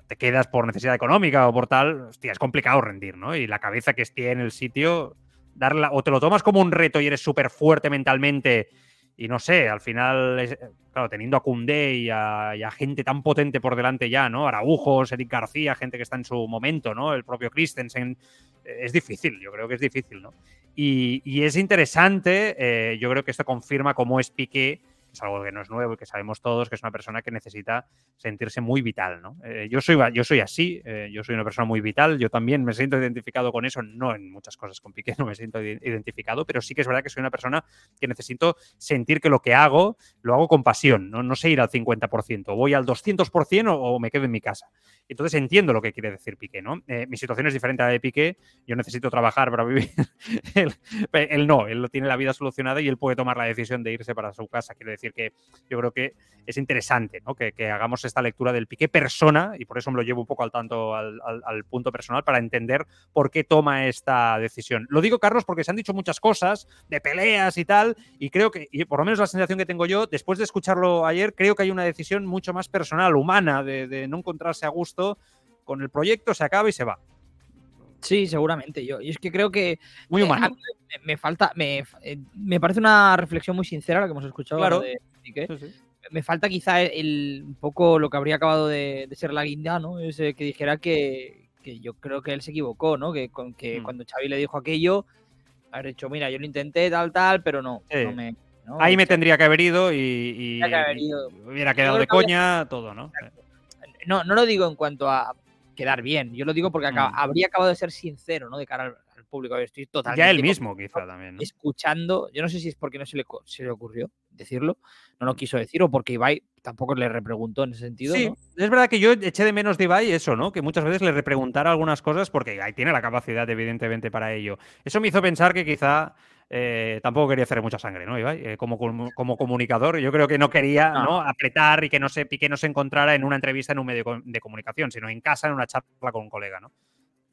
te quedas por necesidad económica o por tal, hostia, es complicado rendir, ¿no? Y la cabeza que esté en el sitio, darla, o te lo tomas como un reto y eres súper fuerte mentalmente y no sé, al final, claro, teniendo a Cundé y a, gente tan potente por delante ya, ¿no? Araujo, Eric García, gente que está en su momento, ¿no? El propio Christensen, es difícil, yo creo que es difícil, ¿no? Y, y es interesante, eh, yo creo que esto confirma cómo es Piqué es algo que no es nuevo y que sabemos todos, que es una persona que necesita sentirse muy vital, ¿no? Eh, yo, soy, yo soy así, eh, yo soy una persona muy vital, yo también me siento identificado con eso, no en muchas cosas con Piqué no me siento identificado, pero sí que es verdad que soy una persona que necesito sentir que lo que hago lo hago con pasión, no, no sé ir al 50%, voy al 200% o, o me quedo en mi casa. Entonces entiendo lo que quiere decir Piqué, ¿no? Eh, mi situación es diferente a la de Piqué, yo necesito trabajar para vivir, él, él no, él tiene la vida solucionada y él puede tomar la decisión de irse para su casa, quiero decir que yo creo que es interesante que, hagamos esta lectura del Piqué persona, y por eso me lo llevo un poco al tanto al, punto personal, para entender por qué toma esta decisión. Lo digo, Carlos, porque se han dicho muchas cosas de peleas y tal, y creo que, y por lo menos la sensación que tengo yo, después de escucharlo ayer, creo que hay una decisión mucho más personal, humana, de no encontrarse a gusto con el proyecto, se acaba y se va. Sí, seguramente. Yo, y es que creo que muy humano. Eh, me, me, falta, me, eh, me, parece una reflexión muy sincera la que hemos escuchado claro. de. Sí, sí. Me falta quizá el, un poco lo que habría acabado de, de ser la guinda, ¿no? Es que dijera que, que, yo creo que él se equivocó, ¿no? Que, con, que mm. cuando Xavi le dijo aquello, haber dicho, mira, yo lo intenté, tal, tal, pero no, sí. no me, ¿no? Ahí me tendría que haber ido y, y, que haber ido. y hubiera quedado de coña, había... todo, ¿no? No, no lo digo en cuanto a quedar bien. Yo lo digo porque mm. habría acabado de ser sincero, ¿no? De cara al, al público. Estoy totalmente. Ya él mismo, quizá también. ¿no? Escuchando. Yo no sé si es porque no se le, se le ocurrió decirlo, no lo quiso decir, o porque Ibai tampoco le repreguntó en ese sentido. Sí, ¿no? es verdad que yo eché de menos de Ibai eso, ¿no? Que muchas veces le repreguntara algunas cosas porque Ibai tiene la capacidad, evidentemente, para ello. Eso me hizo pensar que quizá. Eh, tampoco quería hacer mucha sangre, ¿no, Ibai? Eh, como, como, comunicador, yo creo que no quería no. ¿no? apretar y que no se Piqué no se encontrara en una entrevista en un medio de comunicación, sino en casa, en una charla con un colega, ¿no?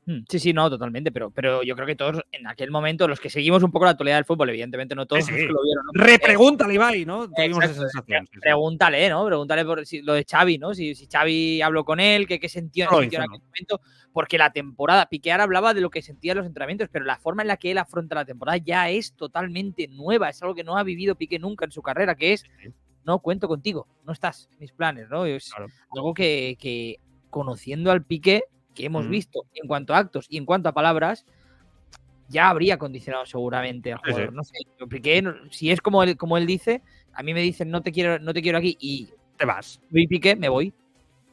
Hmm, Sí, sí, no, totalmente, pero, pero yo creo que todos en aquel momento, los que seguimos un poco la actualidad del fútbol, evidentemente no todos sí, sí. lo vieron. ¿no? Repregúntale, Ibai, ¿no? Tuvimos esa sensación. Sí, pregúntale, ¿no? Pregúntale por si, lo de Xavi, ¿no? Si, si Xavi habló con él, qué, qué sentió, no en aquel momento, porque la temporada, Piqué ahora hablaba de lo que sentía en los entrenamientos, pero la forma en la que él afronta la temporada ya es totalmente nueva, es algo que no ha vivido Piqué nunca en su carrera, que es, no cuento contigo, no estás mis planes, ¿no? Es claro. algo que, que conociendo al Piqué que hemos mm. visto en cuanto a actos y en cuanto a palabras, ya habría condicionado seguramente al jugador. Sí, sí. No sé, Piqué, si es como él, como él dice, a mí me dicen no te quiero, no te quiero aquí y te vas. Y Piqué, me voy.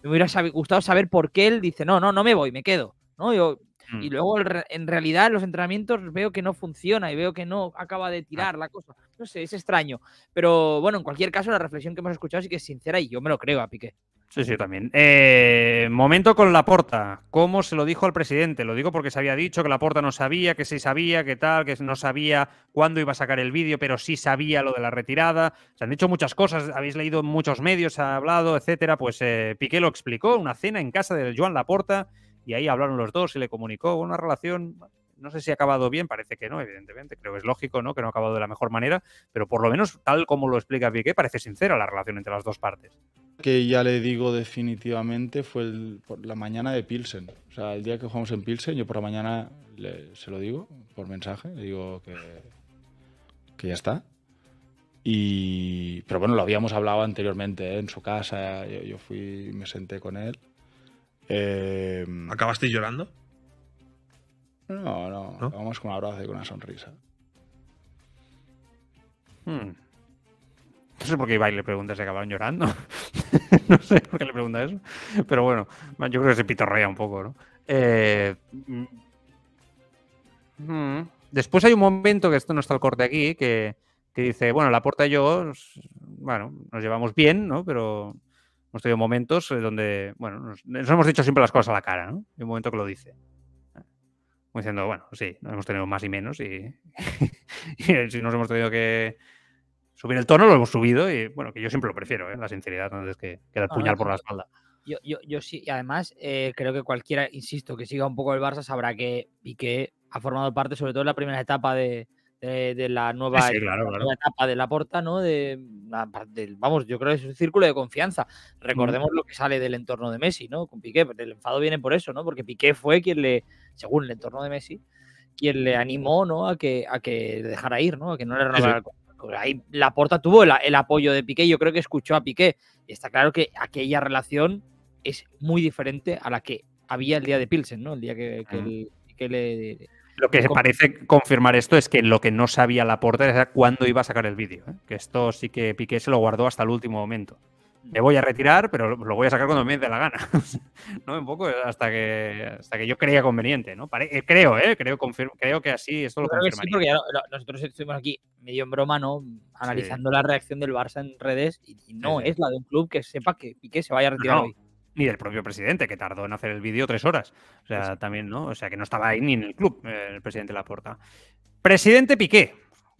Me hubiera gustado saber por qué él dice no, no, no me voy, me quedo. ¿no? Yo, mm. Y luego en realidad en los entrenamientos veo que no funciona y veo que no acaba de tirar ah. la cosa. No sé, es extraño. Pero bueno, en cualquier caso, la reflexión que hemos escuchado sí que es sincera y yo me lo creo a Piqué. Sí, sí, también. Eh, momento con Laporta. ¿Cómo se lo dijo al presidente? Lo digo porque se había dicho que Laporta no sabía, que sí sabía, que tal, que no sabía cuándo iba a sacar el vídeo, pero sí sabía lo de la retirada. Se han dicho muchas cosas, habéis leído en muchos medios, ha hablado, etcétera. Pues eh, Piqué lo explicó, una cena en casa de Joan Laporta, y ahí hablaron los dos y le comunicó una relación no sé si ha acabado bien, parece que no, evidentemente, creo que es lógico, ¿no? Que no ha acabado de la mejor manera, pero por lo menos, tal como lo explica Piqué, parece sincera la relación entre las dos partes. Que ya le digo definitivamente fue por la mañana de Pilsen. O sea, el día que jugamos en Pilsen, yo por la mañana le, se lo digo por mensaje, le digo que, que ya está. Y, pero bueno, lo habíamos hablado anteriormente ¿eh? en su casa, yo, yo fui, me senté con él. Eh, ¿Acabaste llorando? No, no, ¿No? vamos con un abrazo y con una sonrisa. Hmm. No sé por qué Ibai le pregunta si acabaron llorando. no sé por qué le pregunta eso. Pero bueno, yo creo que se pitorrea un poco, ¿no? Eh... Hmm. Después hay un momento, que esto no está el corte aquí, que, que dice, bueno, la puerta y yo, bueno, nos llevamos bien, ¿no? Pero hemos tenido momentos donde, bueno, nos, nos hemos dicho siempre las cosas a la cara, ¿no? Hay un momento que lo dice diciendo, bueno, sí, hemos tenido más y menos y, y, si nos hemos tenido que subir el tono, lo hemos subido y bueno, que yo siempre lo prefiero, ¿eh? la sinceridad, antes que, que el puñal ah, por la espalda. Yo, yo, yo sí, y además eh, creo que cualquiera, insisto, que siga un poco el Barça sabrá que Piqué ha formado parte, sobre todo en la primera etapa de, de, de la, nueva, sí, claro, la claro. etapa de la porta, ¿no? De, de, vamos, yo creo que es un círculo de confianza. Recordemos mm. lo que sale del entorno de Messi, ¿no? Con Piqué, el enfado viene por eso, ¿no? Porque Piqué fue quien le, según el entorno de Messi, quien le animó, ¿no? A que, a que le dejara ir, ¿no? A que no le renovara sí, sí. Ahí la porta tuvo el, el, apoyo de Piqué, yo creo que escuchó a Piqué. Y está claro que aquella relación es muy diferente a la que había el día de Pilsen, ¿no? El día que, que, el, que le Lo que parece confirmar esto es que lo que no sabía la portera era cuándo iba a sacar el vídeo. ¿eh? Que esto sí que Piqué se lo guardó hasta el último momento. Me voy a retirar, pero lo voy a sacar cuando me dé la gana. ¿No? Un poco hasta que, hasta que yo creía conveniente, ¿no? Eh, creo, ¿eh? Creo, creo que así esto lo confirmaría. Sí, porque nosotros estuvimos aquí medio en broma, ¿no? Analizando la reacción del Barça en redes y, no es la de un club que sepa que Piqué se vaya a retirar hoy ni del propio presidente, que tardó en hacer el vídeo tres horas. O sea, también, ¿no? O sea, que no estaba ahí ni en el club eh, el presidente Laporta. Presidente Piqué.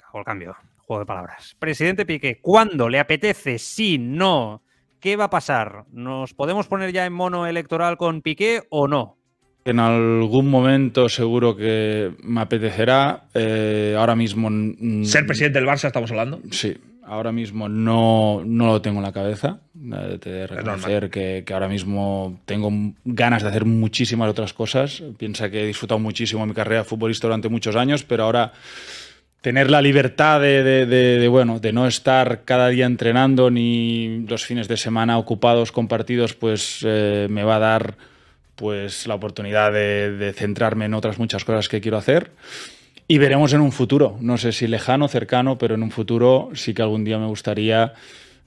Hago el cambio. Juego de palabras. Presidente Piqué, ¿cuándo le apetece? Sí, no. ¿Qué va a pasar? ¿Nos podemos poner ya en mono electoral con Piqué o no? En algún momento seguro que me apetecerá. Eh, ahora mismo. ¿Ser presidente del Barça estamos hablando? Sí ahora mismo no, lo tengo en la cabeza. Eh, te de reconocer que, ahora mismo tengo ganas de hacer muchísimas otras cosas. Piensa que he disfrutado muchísimo mi carrera futbolista durante muchos años, pero ahora tener la libertad de, bueno, de no estar cada día entrenando ni los fines de semana ocupados con partidos, pues eh, me va a dar pues la oportunidad de centrarme en otras muchas cosas que quiero hacer. Y veremos en un futuro, no sé si lejano, cercano, pero en un futuro sí que algún día me gustaría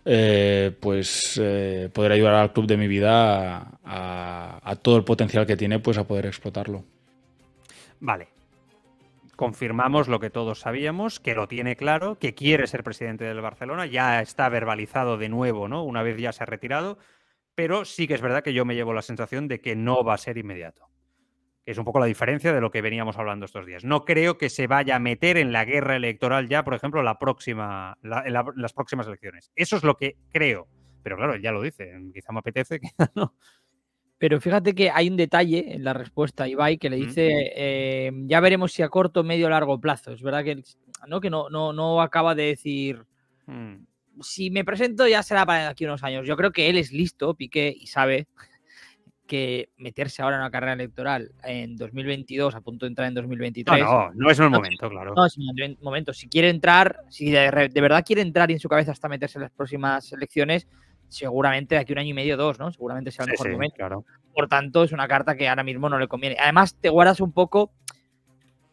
eh, pues eh, poder ayudar al club de mi vida a, todo el potencial que tiene, pues a poder explotarlo. Vale. Confirmamos lo que todos sabíamos, que lo tiene claro, que quiere ser presidente del Barcelona, ya está verbalizado de nuevo, ¿no? Una vez ya se ha retirado, pero sí que es verdad que yo me llevo la sensación de que no va a ser inmediato que es un poco la diferencia de lo que veníamos hablando estos días. No creo que se vaya a meter en la guerra electoral ya, por ejemplo, la próxima, en las próximas elecciones. Eso es lo que creo. Pero claro, ya lo dice, quizá me apetece, quizá no. Pero fíjate que hay un detalle en la respuesta a Ibai que le dice, eh, ya veremos si a corto, medio o largo plazo. Es verdad que no, que no, no, no acaba de decir, mm. si me presento ya será para aquí unos años. Yo creo que él es listo, Piqué, y sabe que meterse ahora en una carrera electoral en 2022, a punto de entrar en 2023. No, no, no es el momento, claro. No es el momento. Si quiere entrar, si de, verdad quiere entrar y en su cabeza hasta meterse en las próximas elecciones, seguramente de aquí un año y medio, dos, ¿no? Seguramente sea el mejor momento. Claro. Por tanto, es una carta que ahora mismo no le conviene. Además, te guardas un poco,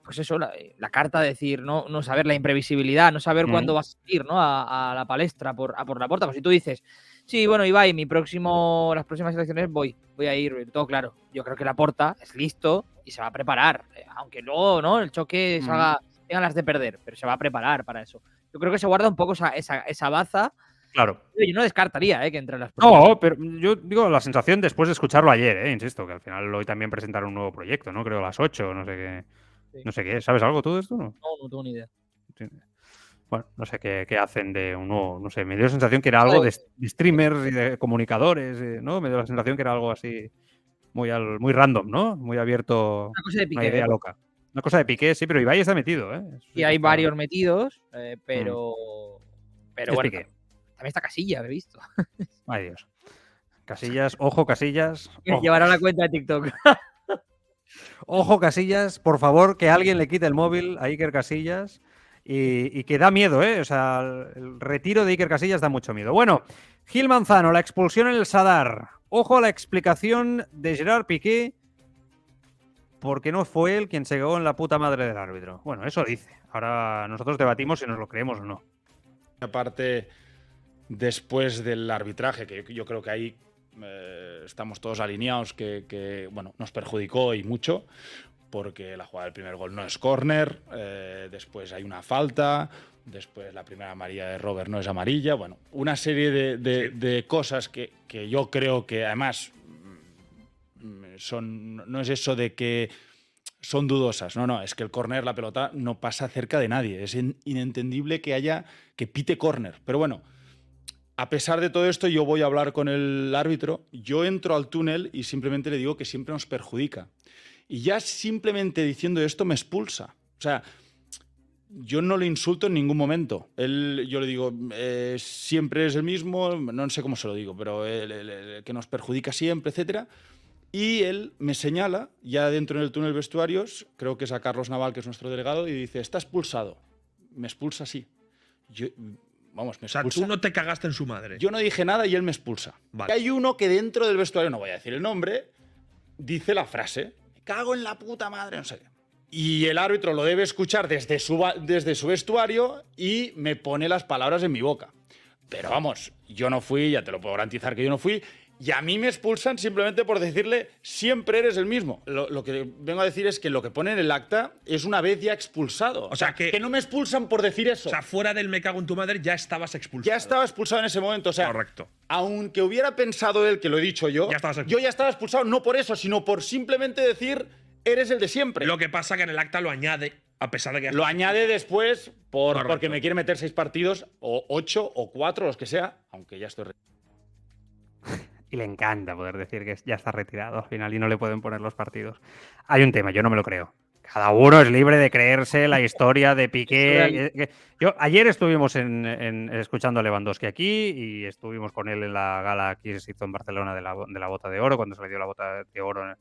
pues eso, la, carta de decir, no, no saber la imprevisibilidad, no saber cuándo vas a ir, ¿no? A, la palestra por, a por la puerta. Pues si tú dices, Sí, bueno, Ibai, mi próximo, las próximas elecciones voy, voy a ir, todo claro. Yo creo que la porta es listo y se va a preparar, eh, aunque luego, ¿no? El choque salga, tenga las de perder, pero se va a preparar para eso. Yo creo que se guarda un poco esa, esa, baza. Claro. Yo no descartaría ¿eh? que entre las No, pero yo digo la sensación después de escucharlo ayer, ¿eh? insisto, que al final hoy también presentaron un nuevo proyecto, ¿no? Creo a las 8, no sé qué. No sé qué. ¿Sabes algo tú de esto? No, no, no tengo ni idea. Bueno, no sé qué, hacen de un nuevo, no sé, me dio la sensación que era algo de, streamers y de comunicadores, eh, ¿no? Me dio la sensación que era algo así muy, muy random, ¿no? Muy abierto. Una cosa de Piqué. Una idea loca. Una cosa de Piqué, sí, pero Ibai está metido, ¿eh? Y hay varios metidos, eh, pero. Mm. Pero bueno, también está Casilla, he visto. Ay, Dios. Casillas, ojo, Casillas. Llevará la cuenta de TikTok. ojo, Casillas, por favor, que alguien le quite el móvil a Iker Casillas y, que da miedo, ¿eh? O sea, el retiro de Iker Casillas da mucho miedo. Bueno, Gil Manzano, la expulsión en el Sadar. Ojo a la explicación de Gerard Piqué, porque no fue él quien se cagó en la puta madre del árbitro. Bueno, eso dice. Ahora nosotros debatimos si nos lo creemos o no. Aparte, después del arbitraje, que yo creo que ahí eh, estamos todos alineados, que, que, bueno, nos perjudicó y mucho porque la jugada del primer gol no es córner, eh, después hay una falta, después la primera amarilla de Robert no es amarilla, bueno, una serie de, cosas que, yo creo que además mm, son, no es eso de que son dudosas, no, no, es que el córner, la pelota no pasa cerca de nadie, es inentendible que haya, que pite córner, pero bueno. A pesar de todo esto, yo voy a hablar con el árbitro. Yo entro al túnel y simplemente le digo que siempre nos perjudica. Y ya simplemente diciendo esto me expulsa. O sea, yo no le insulto en ningún momento. Él, yo le digo, eh, siempre es el mismo, no sé cómo se lo digo, pero el, que nos perjudica siempre, etc. Y él me señala, ya dentro del túnel vestuarios, creo que es a Carlos Naval, que es nuestro delegado, y dice, está expulsado. Me expulsa así. Yo, vamos, me expulsa. O sea, tú no te cagaste en su madre. Yo no dije nada y él me expulsa. hay uno que dentro del vestuario, no voy a decir el nombre, dice la frase cago en la puta madre, no sé y el árbitro lo debe escuchar desde su, desde su vestuario y me pone las palabras en mi boca. Pero vamos, yo no fui, ya te lo puedo garantizar que yo no fui, y a mí me expulsan simplemente por decirle siempre eres el mismo. Lo, lo que vengo a decir es que lo que pone en el acta es una vez ya expulsado. O sea, que- no me expulsan por decir eso. O sea, fuera del me cago en tu madre ya estabas expulsado. ya estaba expulsado en ese momento. O sea, Correcto. aunque hubiera pensado él que lo he dicho yo, Ya yo ya estaba expulsado no por eso, sino por simplemente decir eres el de siempre. Lo que pasa que en el acta lo añade, a pesar de que Lo añade después por, porque me quiere meter seis partidos, o ocho, o cuatro, los que sea, aunque ya estoy. Y le encanta poder decir que ya está retirado al final y no le pueden poner los partidos. Hay un tema, yo no me lo creo. Cada uno es libre de creerse la historia de Piqué. Que- Yo, ayer estuvimos en, en- escuchando a Lewandowski aquí y estuvimos con él en la gala que se hizo en Barcelona de la, de la bota de oro, cuando se le dio la bota de oro en, en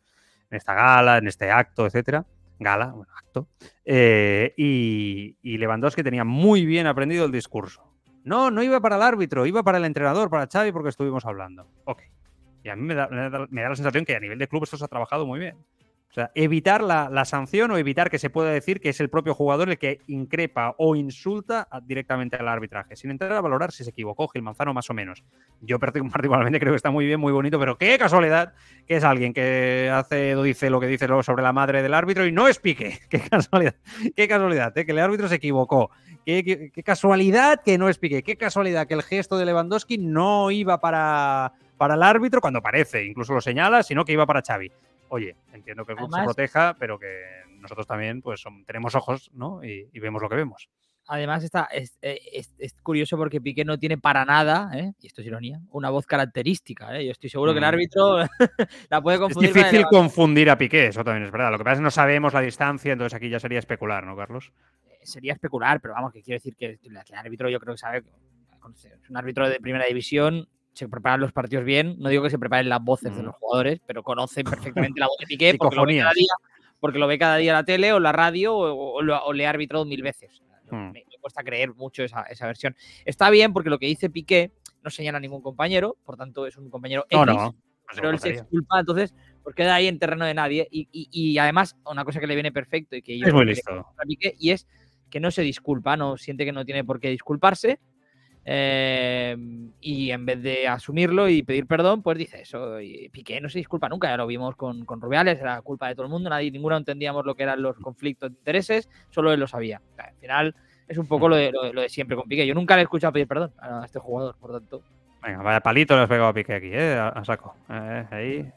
esta gala, en este acto, etcétera. Gala, bueno, acto. Eh, y, y Lewandowski tenía muy bien aprendido el discurso. No, no iba para el árbitro, iba para el entrenador, para Xavi, porque estuvimos hablando. Ok. Y a mí me da, me da- la sensación que a nivel de club esto se ha trabajado muy bien. O sea, evitar la, sanción o evitar que se pueda decir que es el propio jugador el que increpa o insulta directamente al arbitraje, sin entrar a valorar si se equivocó Gil Manzano más o menos. Yo partic- particularmente creo que está muy bien, muy bonito, pero qué casualidad que es alguien que hace o dice lo que dice luego sobre la madre del árbitro y no es Piqué. Qué casualidad, qué casualidad, ¿eh? que el árbitro se equivocó. Qué, casualidad que no es. Qué casualidad que el gesto de Lewandowski no iba para, para el árbitro cuando parece, incluso lo señala, sino que iba para Xavi. Oye, entiendo que el club se proteja, pero que nosotros también pues tenemos ojos, ¿no? Y, y vemos lo que vemos. Además, está, es, eh, es- es curioso porque Piqué no tiene para nada, ¿eh? y esto es ironía, una voz característica. ¿eh? Yo estoy seguro que el Mm. árbitro la puede Es confundir. con el difícil confundir a Piqué, eso también es verdad. Lo que pasa es que no sabemos la distancia, entonces aquí ya sería especular, ¿no, Carlos? Sería especular, pero vamos, que quiero decir que el el árbitro yo creo que sabe, es un árbitro de primera división, se preparan los partidos bien, no digo que se preparen las voces de los jugadores, pero conocen perfectamente la voz de Piqué porque lo, ve cada día, porque lo ve cada día la tele o la radio o, o lo- o le ha arbitrado mil veces. Mm. Me, me cuesta creer mucho esa, esa versión. Está bien porque lo que dice Piqué no señala a ningún compañero, por tanto es un compañero No, X, no. pero él se exculpa, entonces pues queda ahí en terreno de nadie. Y, y- y además, una cosa que le viene perfecto y que yo Es muy listo. a Piqué, y es que no se disculpa, no siente que no tiene por qué disculparse. Eh, y en vez de asumirlo y pedir perdón, pues dice eso. Y Piqué no se disculpa nunca, ya lo vimos con, con Rubiales, era culpa de todo el mundo, nadie, ninguno entendíamos lo que eran los conflictos de intereses, solo él lo sabía. O sea, al final es un poco lo de, lo de- lo de siempre con Piqué. Yo nunca le he escuchado pedir perdón a este jugador, por tanto. Venga, vaya palito le has pegado a Piqué aquí, ¿eh? A, a saco. Eh, ahí.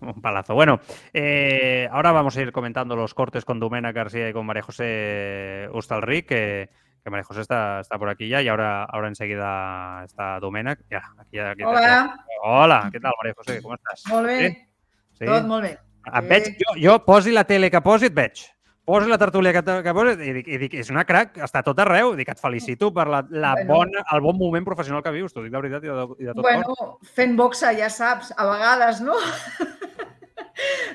Un palazo. Bueno, eh, ahora vamos a ir comentando los cortes con Dumena García y con María José Ustalric, que, que María José está, está por aquí ya y ahora, ahora enseguida está Domènec. Ja, aquí, aquí, Hola, Hola, què tal, Maria José? Com estàs? molt bé, Sí? tot molt bé. Et veig, jo, jo posi la tele que posi, et veig. Posi la tertúlia que, que posi i dic, i dic, és una crac, està tot arreu. Dic, et felicito per la, la Bueno. bona, el bon moment professional que vius, t'ho dic de veritat i de, i de tot Bueno, cor. fent boxa, ja saps, a vegades, no?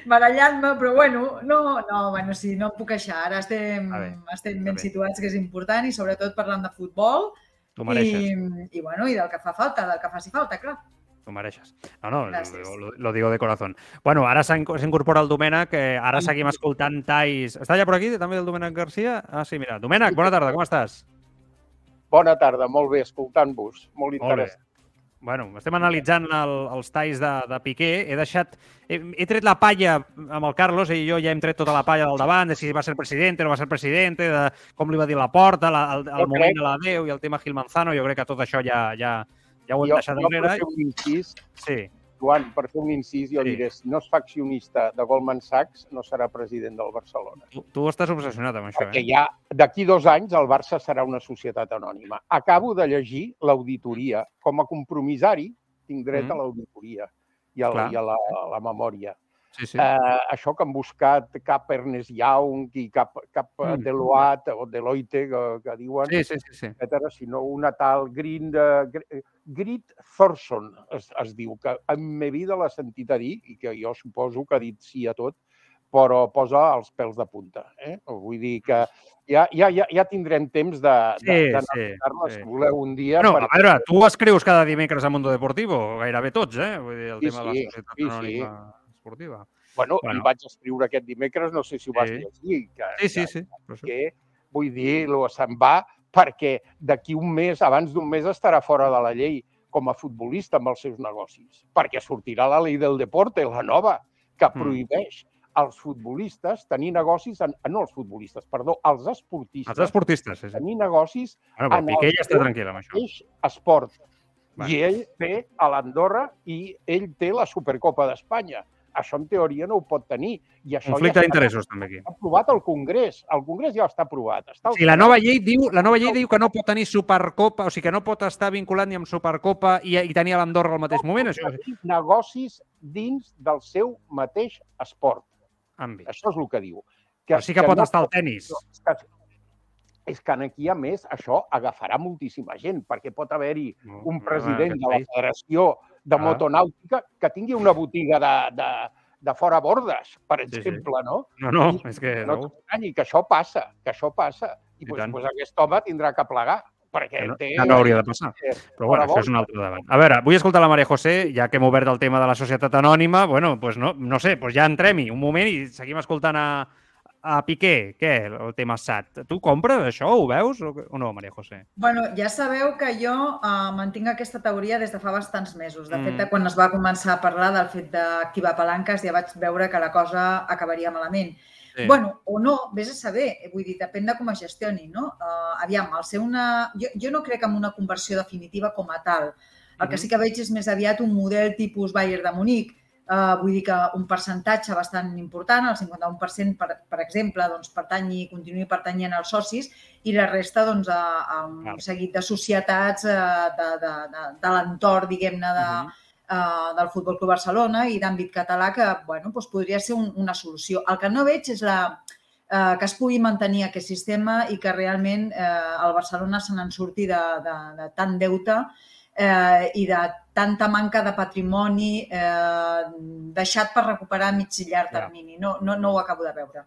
Barallant-me, però bueno, no, no, bueno, sí, no em puc queixar. Ara estem, bé, estem ben bé. situats, que és important, i sobretot parlant de futbol T'ho mereixes. i, i, bueno, i del que fa falta, del que faci falta, clar. T'ho mereixes. No, no, Gràcies. lo, lo, lo digo de corazón. Bueno, ara s'incorpora el Domènec, que ara seguim escoltant talls. Està ja per aquí, també el Domènec Garcia? Ah, sí, mira. Domènec, bona tarda, com estàs? Bona tarda, molt bé, escoltant-vos. Molt Molt bé. Bueno, estem analitzant el, els talls de, de Piqué. He deixat... He, he tret la palla amb el Carlos i jo ja hem tret tota la palla del davant, de si va ser president o no va ser president, de com li va dir la porta, la, el, el Jo moment crec- de l'adeu i el tema Gil Manzano. Jo crec que tot això ja, ja, ja ho hem Jo, deixat jo enrere. un incís, Sí, Joan, per fer un incís, jo Sí. diré, si no és faccionista de Goldman Sachs, no serà president del Barcelona. tu, tu estàs obsessionat amb això, Perquè eh? ja d'aquí dos anys el Barça serà una societat anònima. Acabo de llegir l'auditoria. Com a compromissari tinc dret Mm. a l'auditoria i a, la, i a la, a la memòria. Sí, sí. Eh, això que han buscat cap Ernest Young i cap, cap Mm. Deloitte o Deloitte, que, que diuen, Sí, sí, sí, sí. etcètera, sinó una tal Green, uh, Grit Thorson, es, es diu, que en ma vida l'ha sentit a dir, i que jo suposo que ha dit sí a tot, però posa els pèls de punta. Eh? Vull dir que ja, ja, ja, ja tindrem temps de, Sí, de, sí, sí. si voleu, un dia. No, perquè- a veure, tu escrius cada dimecres a Mundo Deportivo, gairebé tots, eh? Vull dir, el Sí, tema de la sí, Societat sí, sí. Esportiva. Bueno, Bueno. i vaig escriure aquest dimecres, no sé si ho vas Sí. llegir, que, Sí, sí, que, sí. Això- que vull dir, lo se'n va perquè d'aquí un mes, abans d'un mes, estarà fora de la llei com a futbolista amb els seus negocis. Perquè sortirà la llei del deporte, la nova, que Mm. prohibeix als futbolistes tenir negocis, en, no els futbolistes, perdó, als esportistes, Els esportistes, sí, sí. tenir negocis Bueno, però en Piqué el ja està tranquil amb això. esport. Bueno. I ell té a l'Andorra i ell té la Supercopa d'Espanya. Això en teoria no ho pot tenir. I això Conflicte ja d'interessos, també, aquí. està aprovat al Congrés. El Congrés ja està aprovat. Està Sí, la nova llei diu, la nova llei diu que no pot tenir Supercopa, o sigui que no pot estar vinculat ni amb Supercopa i, i tenir a l'Andorra al mateix moment. Això és negocis dins del seu mateix esport. àmbit. Això és el que diu. Però sí que pot no estar al tennis. no, és que- És que aquí, a més, això agafarà moltíssima gent, perquè pot haver-hi No, un no, president de la. Federació de Ah. Motonàutica que tingui una botiga de, de, de fora bordes, per Sí, sí. exemple, no? No, no, és que No no. t'estranyi, que això passa, que això passa. I I pues, tant. pues aquest home tindrà que plegar, perquè no, té... no hauria de passar. eh, Però bueno, això és un altre debat. A veure, vull escoltar la Maria José, ja que hem obert el tema de la societat anònima, bueno, pues no, no sé, pues ja entrem-hi un moment i seguim escoltant a, a Piqué. Què, el tema SAT? Tu compres això? Ho veus o, no, Maria José? Bueno, ja sabeu que jo uh, mantinc aquesta teoria des de fa bastants mesos. De Mm. fet, de quan es va començar a parlar del fet d'activar palanques, ja vaig veure que la cosa acabaria malament. Sí. Bueno, o no, vés a saber, vull dir, depèn de com es gestioni, no? Uh, aviam, al ser una... Jo, jo no crec en una conversió definitiva com a tal. El que Mhm. sí que veig és més aviat un model tipus Bayern de Munic, Uh, vull dir que un percentatge bastant important, el 51%, per, per exemple, doncs, pertanyi, continuï pertanyent als socis i la resta doncs, a, a un seguit de societats uh, de, de, de, de l'entorn, diguem-ne, de, Mhm. uh, del Futbol Club Barcelona i d'àmbit català que bueno, doncs podria ser un, una solució. El que no veig és la, eh, que es pugui mantenir aquest sistema i que realment eh, el Barcelona se n'en surti de, de, de tant deute eh, i de tanta manca de patrimoni eh, deixat per recuperar a mig i llarg termini. No, no, no ho acabo de veure.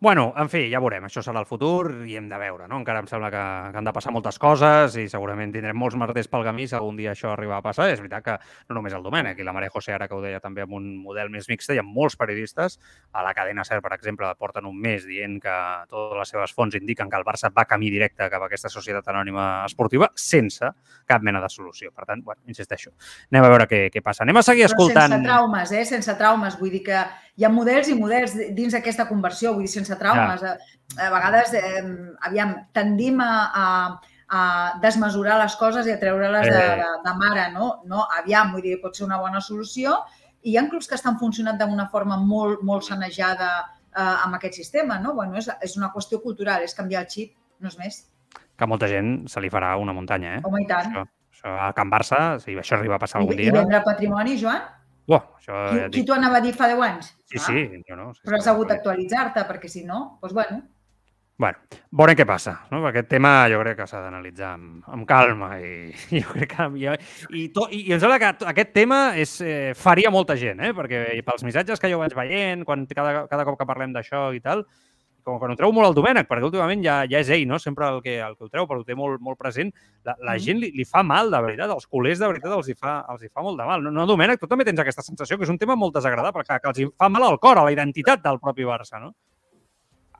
Bueno, en fi, ja veurem. Això serà el futur i hem de veure, no? Encara em sembla que, que han de passar moltes coses i segurament tindrem molts merders pel camí si algun dia això arriba a passar. És veritat que no només el Domènec i la Maria José ara que ho deia també amb un model més mixte, hi ha molts periodistes a la cadena SER, per exemple, porten un mes dient que totes les seves fonts indiquen que el Barça va camí directe cap a aquesta societat anònima esportiva sense cap mena de solució. Per tant, bueno, insisteixo, anem a veure què, què passa. Anem a seguir Però escoltant... sense traumes, eh? Sense traumes. Vull dir que hi ha models i models dins d'aquesta conversió, vull dir, sense traumes. A, a vegades, eh, aviam, tendim a, a, a desmesurar les coses i a treure-les de, Eh. de, de mare, no? no? Aviam, vull dir, pot ser una bona solució i hi ha clubs que estan funcionant d'una forma molt, molt sanejada eh, amb aquest sistema, no? Bueno, és, és una qüestió cultural, és canviar el xip, no és més. que molta gent se li farà una muntanya, eh? Home, i tant. Això, això a Can Barça, si això arriba a passar I, algun I dia... vendre patrimoni, Joan? Uah, això Qui, ja qui dic. t'ho anava a dir fa 10 anys? Sí, Ah, sí, jo no. Sí, Però has hagut d'actualitzar-te, perquè si no, doncs bueno, Bueno, veurem què passa. No? Aquest tema jo crec que s'ha d'analitzar amb, amb calma i, jo crec que... I, i, to, i, i em sembla que aquest tema és, eh, faria molta gent, eh? perquè pels missatges que jo vaig veient, quan, cada, cada cop que parlem d'això i tal, com que ho treu molt el Domènec, perquè últimament ja, ja és ell, no? sempre el que, el que ho treu, però ho té molt, molt present, la, la Mhm. gent li, li fa mal, de veritat, els culers de veritat els hi fa, els hi fa molt de mal. No, no, Domènec, tu també tens aquesta sensació que és un tema molt desagradable, que, que els hi fa mal al cor, a la identitat del propi Barça, no?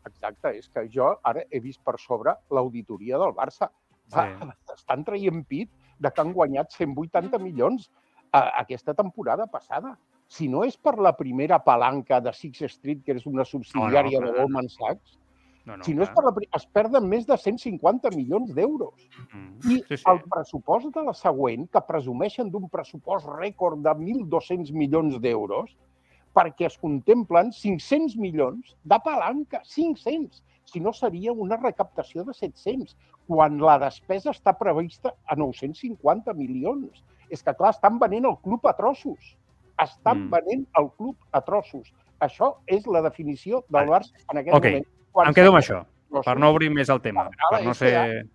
Exacte, és que jo ara he vist per sobre l'auditoria del Barça. Va, Estan traient pit de que han guanyat 180 milions a, aquesta temporada passada. Si no és per la primera palanca de Six Street, que és una subsidiària clar. de Goldman Sachs, No, no, si no és per la, pri- es perden més de 150 milions d'euros. Mm. I Sí, sí. el pressupost de la següent, que presumeixen d'un pressupost rècord de 1.200 milions d'euros, perquè es contemplen 500 milions de palanca, 500. Si no, seria una recaptació de 700, quan la despesa està prevista a 950 milions. És que, clar, estan venent el club a trossos. Estan Mm. venent el club a trossos. Això és la definició del Vale. Barça en aquest Ok, moment. Quan Em quedo amb això, per no obrir més el tema. Ara, Per no ser...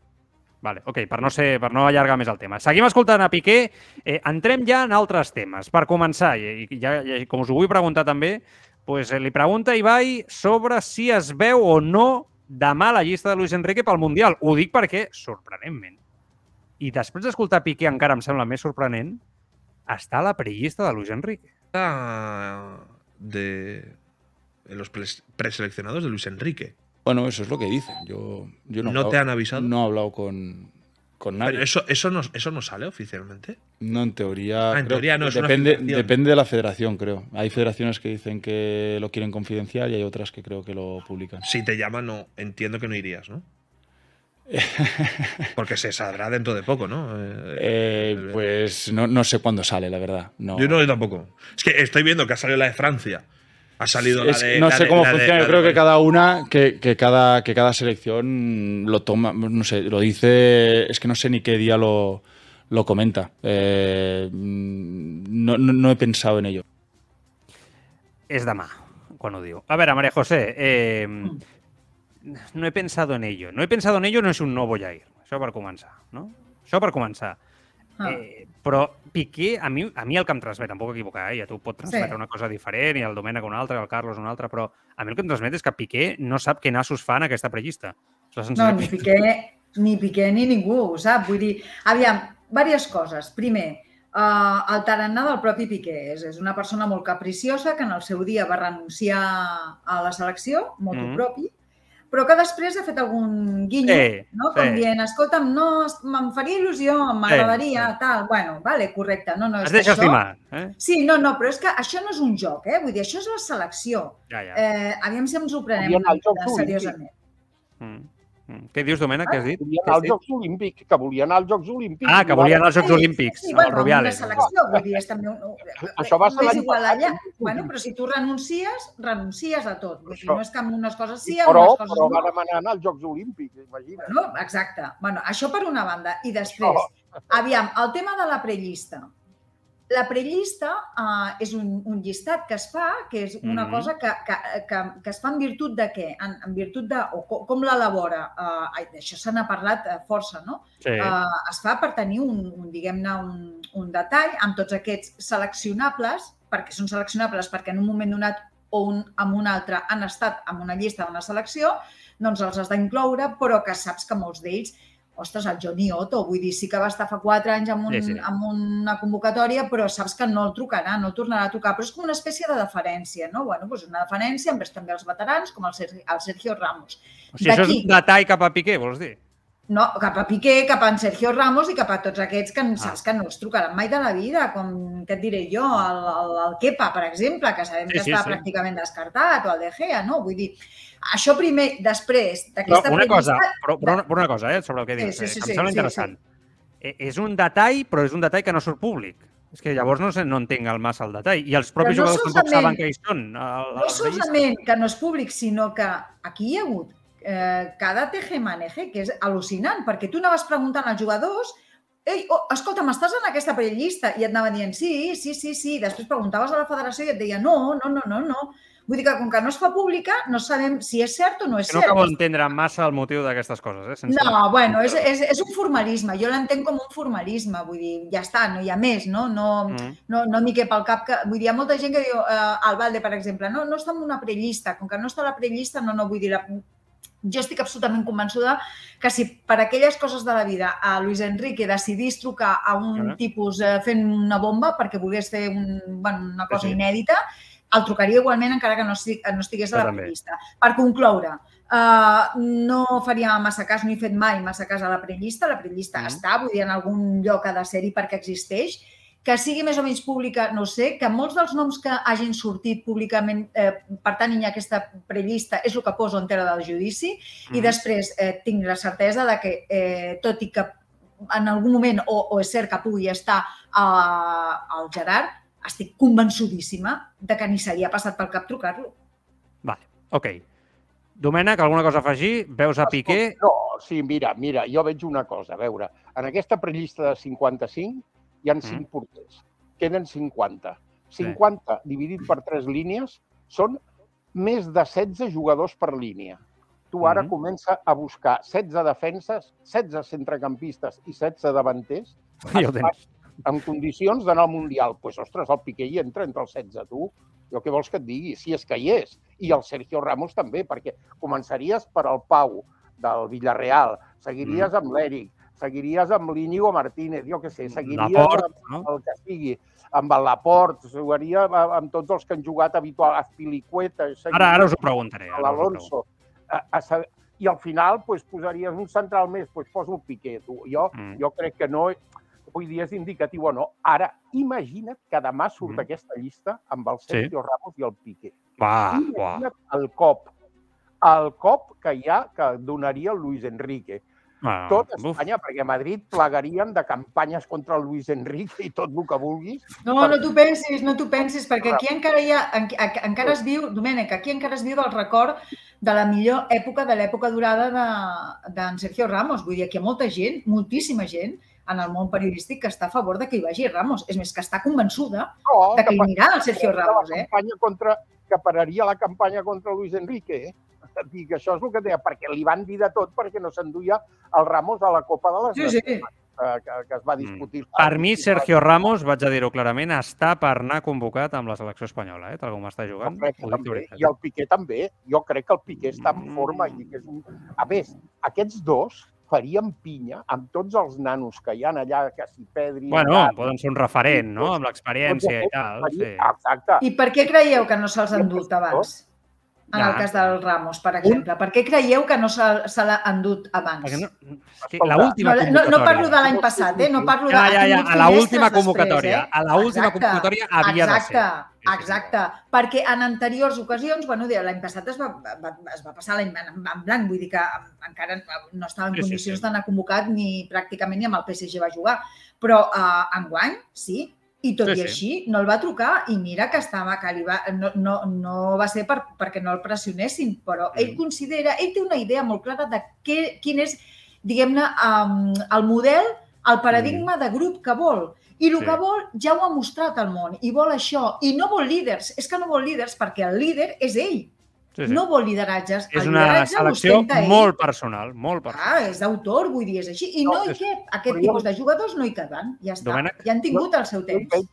Vale, ok, per no, ser, per no allargar més el tema. Seguim escoltant a Piqué. Eh, entrem ja en altres temes. Per començar, i, i, ja, i com us ho vull preguntar també, pues, eh, li pregunta a Ibai sobre si es veu o no demà la llista de Luis Enrique pel Mundial. Ho dic perquè, sorprenentment, i després d'escoltar Piqué encara em sembla més sorprenent, està a la prellista de Luis Enrique. De en los pres- preseleccionados de Luis Enrique. Bueno, eso es lo que dicen. Yo, yo no, he ¿No hablado- te han avisado? No he hablado con, con nadie. Pero eso, eso, no, eso no sale oficialmente. No, en teoría. Ah, en creo teoría no, es depende, depende de la federación, creo. Hay federaciones que dicen que lo quieren confidencial y hay otras que creo que lo publican. Si te llaman, no, entiendo que no irías, ¿no? Porque se saldrá dentro de poco, ¿no? Eh, pues no, no sé cuándo sale, la verdad. No. Yo no, yo tampoco. Es que estoy viendo que ha salido la de Francia. Ha salido Es- la de. no la sé de- cómo de- funciona. Yo creo de- que cada una, que, que cada, que cada selección lo toma, no sé, lo dice. Es que no sé ni qué día lo, lo comenta. Eh, no, no, no he pensado en ello. És demà, quan ho diu. A veure, María José, eh, no he pensado en ello. No he pensado en ello no és un no voy a ir. Això per començar, no? Això per començar. Ah. Eh, però Piqué, a mi, a mi el que em transmet, em puc equivocar, eh? i a tu pot transmetre Sí. una cosa diferent, i el Domènec una altra, i el Carlos una altra, però a mi el que em transmet és que Piqué no sap què nassos fa en aquesta prellista. És la No, ni Piqué, ni Piqué ni ningú, ho sap? Vull dir, aviam, diverses coses. Primer, uh, el tarannà del propi Piqué. És, és una persona molt capriciosa que en el seu dia va renunciar a la selecció, motu Mhm. propi, però que després ha fet algun guinyo, Sí, no? sí. com dient, escolta'm, no, me'n faria il·lusió, m'agradaria, sí. tal. Bueno, vale, correcte. No, no, és Es deixa això... estimar. Eh? Sí, no, no, però és que això no és un joc, eh? Vull dir, això és la selecció. Ja, ja. Eh, aviam si ens ho prenem una mica seriosament. Mm. Mm. Què dius, Domènec, què has dit? Volia anar als? Jocs Olímpics, que volia anar als Jocs Olímpics. Ah, que volia anar als Jocs Sí, Olímpics, Sí, amb bueno, el amb una Rubiales. selecció, vull dir, és també un... Això va ser l'any igual passat. allà. Bueno, però si tu renuncies, renuncies a tot. Vull dir, no és que amb unes coses sí, Sí, amb però, unes coses però no. va demanar anar als Jocs Olímpics, imagina't. No, exacte. Bueno, això per una banda. I després, aviam, el tema de la prellista. La prellista uh, és un, un llistat que es fa, que és una Mhm. cosa que, que, que, que es fa en virtut de què? En, en virtut de... o com, com l'elabora? Uh, ai, D'això se n'ha parlat uh, força, no? Sí. uh, es fa per tenir un, un diguem-ne, un, un detall amb tots aquests seleccionables, perquè són seleccionables perquè en un moment donat o un, amb un altre han estat en una llista d'una selecció, doncs els has d'incloure, però que saps que molts d'ells ostres, el Johnny Otto, vull dir, sí que va estar fa quatre anys amb, un, Sí, sí. amb una convocatòria, però saps que no el trucarà, no el tornarà a trucar, però és com una espècie de deferència, no? Bueno, doncs una deferència envers també els veterans, com el Sergio, el Sergio Ramos. O sigui, això és un detall cap a Piqué, vols dir? No, cap a Piqué, cap a en Sergio Ramos i cap a tots aquests que Ah. saps que no els trucaran mai de la vida, com, què et diré jo, el, el, el Kepa, per exemple, que sabem Sí, que sí, està sí. pràcticament descartat, o el De Gea, no? Vull dir, això primer, després d'aquesta una cosa, però, però, una, però una cosa, eh, sobre el que Sí, dius, sí, eh, sí, que sí, em sembla sí, interessant. Eh, És un detall, però és un detall que no surt públic. És que llavors no, sé, no entenc el massa el detall. I els propis Però no jugadors tampoc saben que hi són. a No solament que no és públic, sinó que aquí hi ha hagut eh, cada tejemaneje, que és al·lucinant, perquè tu anaves preguntant als jugadors Ei, oh, escolta, m'estàs en aquesta prellista? I et anava dient sí, sí, sí, sí. Després preguntaves a la federació i et deia no, no, no, no, no. Vull dir que com que no es fa pública, no sabem si és cert o no és Que no cert. acabo d'entendre massa el motiu d'aquestes coses. Eh? Sense... No, bueno, és, és, és un formalisme. Jo l'entenc com un formalisme. Vull dir, ja està, no hi ha més, no? No, Mm. no, no m'hi cap al cap que... Vull dir, hi ha molta gent que diu, eh, al Valde, per exemple, no, no està en una prellista. Com que no està a la prellista, no, no, vull dir... La... Jo estic absolutament convençuda que si per aquelles coses de la vida a Luis Enrique decidís trucar a un Ah. tipus eh, fent una bomba perquè volgués fer un, bueno, una cosa sí. inèdita, el trucaria igualment encara que no, estig, no estigués a la prellista. Per concloure, uh, no faria massa cas, no he fet mai massa cas a la prellista, la prellista Mm. mm. està, vull dir, en algun lloc ha de ser-hi perquè existeix, que sigui més o menys pública, no sé, que molts dels noms que hagin sortit públicament eh, pertanyin a aquesta prellista és el que poso en tela del judici i Mhm. després eh, tinc la certesa de que, eh, tot i que en algun moment, o, o és cert que pugui estar eh, el Gerard, estic convençudíssima de que ni seria passat pel cap trucar-lo. Vale, ok. Domènec, alguna cosa a afegir? Veus a Piqué? No, sí, mira, mira, jo veig una cosa, a veure, en aquesta prellista de 55 hi han 5 Mm. porters, queden 50. 50 dividit per 3 línies són més de 16 jugadors per línia. Tu ara Mhm. comença a buscar 16 defenses, 16 centrecampistes i 16 davanters Ja ho tens. En condicions d'anar al Mundial. Doncs, pues, ostres, el Piqué hi entra entre els 16, tu. Jo què vols que et digui? Si és que hi és. I el Sergio Ramos també, perquè començaries per al Pau del Villarreal, seguiries amb l'Eric, seguiries amb l'Íñigo Martínez, jo què sé, seguiries Laport, amb no? el que sigui, amb el Laport, jugaria amb tots els que han jugat habitual, Azpilicueta, Ara, ara us ho preguntaré. l'Alonso. A, a, I al final pues, posaries un central més, pues, poso el Piqué. Tu. Jo, Mm. jo crec que no, vull dir, és indicatiu o no. Ara, imagina't que demà surt Mm. aquesta llista amb el Sí. Sergio Ramos i el Piqué. Va, va. Imagina't el cop, el cop que hi ha que donaria el Luis Enrique. va. Tot Ah, Uf. Espanya, perquè a Madrid plegarien de campanyes contra el Luis Enrique i tot el que vulguis. No, no t'ho pensis, no t'ho pensis, perquè aquí encara hi ha, en, en- encara es viu, Domènec, aquí encara es viu el record de la millor època, de l'època dorada de- d'en Sergio Ramos. Vull dir, aquí hi ha molta gent, moltíssima gent, en el món periodístic que està a favor de que hi vagi Ramos. És més, que està convençuda No, de que hi pa- anirà el Sergio Ramos, eh? campanya contra, que pararia la campanya contra Luis Enrique. Eh? Dic, això és el que deia, perquè li van dir de tot perquè no s'enduia el Ramos a la Copa de les Sí, sí. Nacions, que, que, que es va discutir. Mm. Per mi, Sergio Ramos, vaig a dir-ho clarament, està per anar convocat amb la selecció espanyola, eh? tal com està jugant. Jo que també. I el Piqué també. Jo crec que el Piqué està en forma. I que és un... A més, aquests dos farien pinya amb tots els nanos que hi ha allà, que si Pedri... Bueno, Gavi, poden ser un referent, no?, amb l'experiència i tal. aquests Sí. Exacte. I per què creieu que no se'ls ha endut abans? En Ja. el cas del Ramos, per exemple. Per què creieu que no se, se l'ha endut abans? Perquè no, Escolta, l'última No, no, no convocatòria... parlo de l'any passat, eh? No parlo de... Ja, ja, ja, a la finestres última després, convocatòria. eh? A la última Exacte, convocatòria havia de ser. Exacte, Sí, sí, sí. Perquè en anteriors ocasions, bueno, l'any passat es va, va, es va passar l'any en, en blanc, vull dir que encara no estava en Sí, sí, condicions sí. d'anar convocat ni pràcticament ni amb el PSG va jugar. Però uh, enguany, sí, i tot Sí, i sí. així no el va trucar i mira que estava que li va, no, no, no va ser per, perquè no el pressionessin, però ell Mm. considera, ell té una idea molt clara de què, quin és, diguem-ne, um, el model, el paradigma de grup que vol. I el Mm. Sí. que vol ja ho ha mostrat al món, i vol això. I no vol líders, és que no vol líders perquè el líder és ell. Sí, sí. No vol lideratges. És el una selecció molt personal, molt personal. Ah, és d'autor, vull dir, és així. I no, No, hi és- cap. Aquest però jo- tipus de jugadors no hi caben. Ja està. Domènec? Ja han tingut el seu Jo hi temps. veig,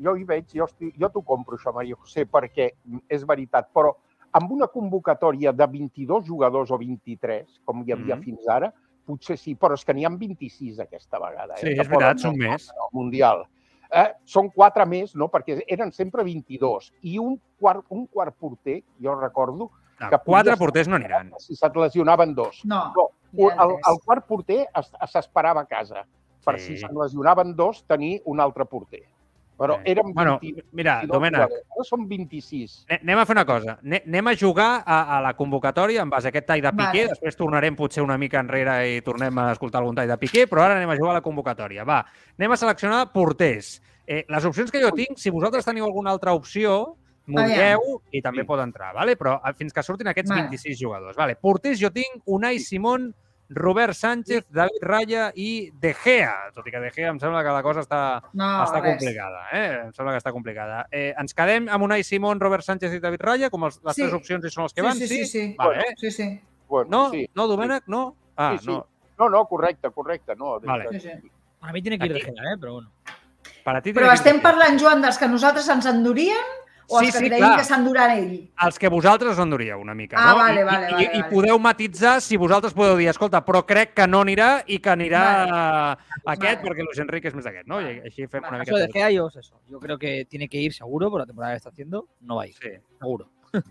jo hi veig, jo, estic, jo t'ho compro això, Maria José, perquè és veritat, però amb una convocatòria de 22 jugadors o 23, com hi havia Mhm. fins ara, potser sí, però és que n'hi ha 26 aquesta vegada. Eh, Sí, que és veritat, poden són més. al Mundial. Eh, són quatre més, no? perquè eren sempre 22. I un quart, un quart porter, jo recordo, No, que quatre porters no aniran. si se't lesionaven dos. No. No, el, el quart porter es- s'esperava a casa per Sí. si se'n lesionaven dos, tenir un altre porter. Però Sí. eren Bueno, 20, mira, 22 Domènec, jugadors. Ara són 26. Ne- Anem a fer una cosa. Ne- Anem a jugar a, a la convocatòria en base a aquest tall de Piqué. Vale. Després tornarem potser una mica enrere i tornem a escoltar algun tall de Piqué, però ara anem a jugar a la convocatòria. Va, anem a seleccionar porters. Eh, les opcions que jo tinc, si vosaltres teniu alguna altra opció, m'ho Aviam. dieu i també Sí. pot entrar, vale? però eh, fins que surtin aquests Vale. 26 jugadors. Vale. Porters jo tinc Unai Simón, Robert Sánchez, David Raya i De Gea. Tot i que De Gea em sembla que la cosa està, No, està res. complicada, eh? Em sembla que està complicada. Eh, ens quedem amb Unai Simón, Robert Sánchez i David Raya, com els, les Sí. tres opcions i són els que Sí, van? sí, sí, sí. Vale, eh? Sí, sí. Bueno, No? sí. No, Domènec? No? Ah, Sí, sí. no. No, no, correcte, correcte. No, Vale. sí, sí. Para mí tiene que ir de. Gea, ¿eh? Pero bueno. Per a ti Però estem parlant, Joan, dels que nosaltres ens endurien o Sí, els que sí, creiem clar. que s'endurà ell? Els que vosaltres us enduríeu una mica, Ah, no? vale, I, vale, i, vale, i, I vale. podeu matitzar si vosaltres podeu dir, escolta, però crec que no anirà i que anirà Vale. aquest Vale. perquè Luis Enrique és més d'aquest, no? I així fem Vale. una mica... de Gea, yo, eso. Yo creo que tiene que ir seguro por la temporada que está haciendo. No va a ir, Sí. seguro.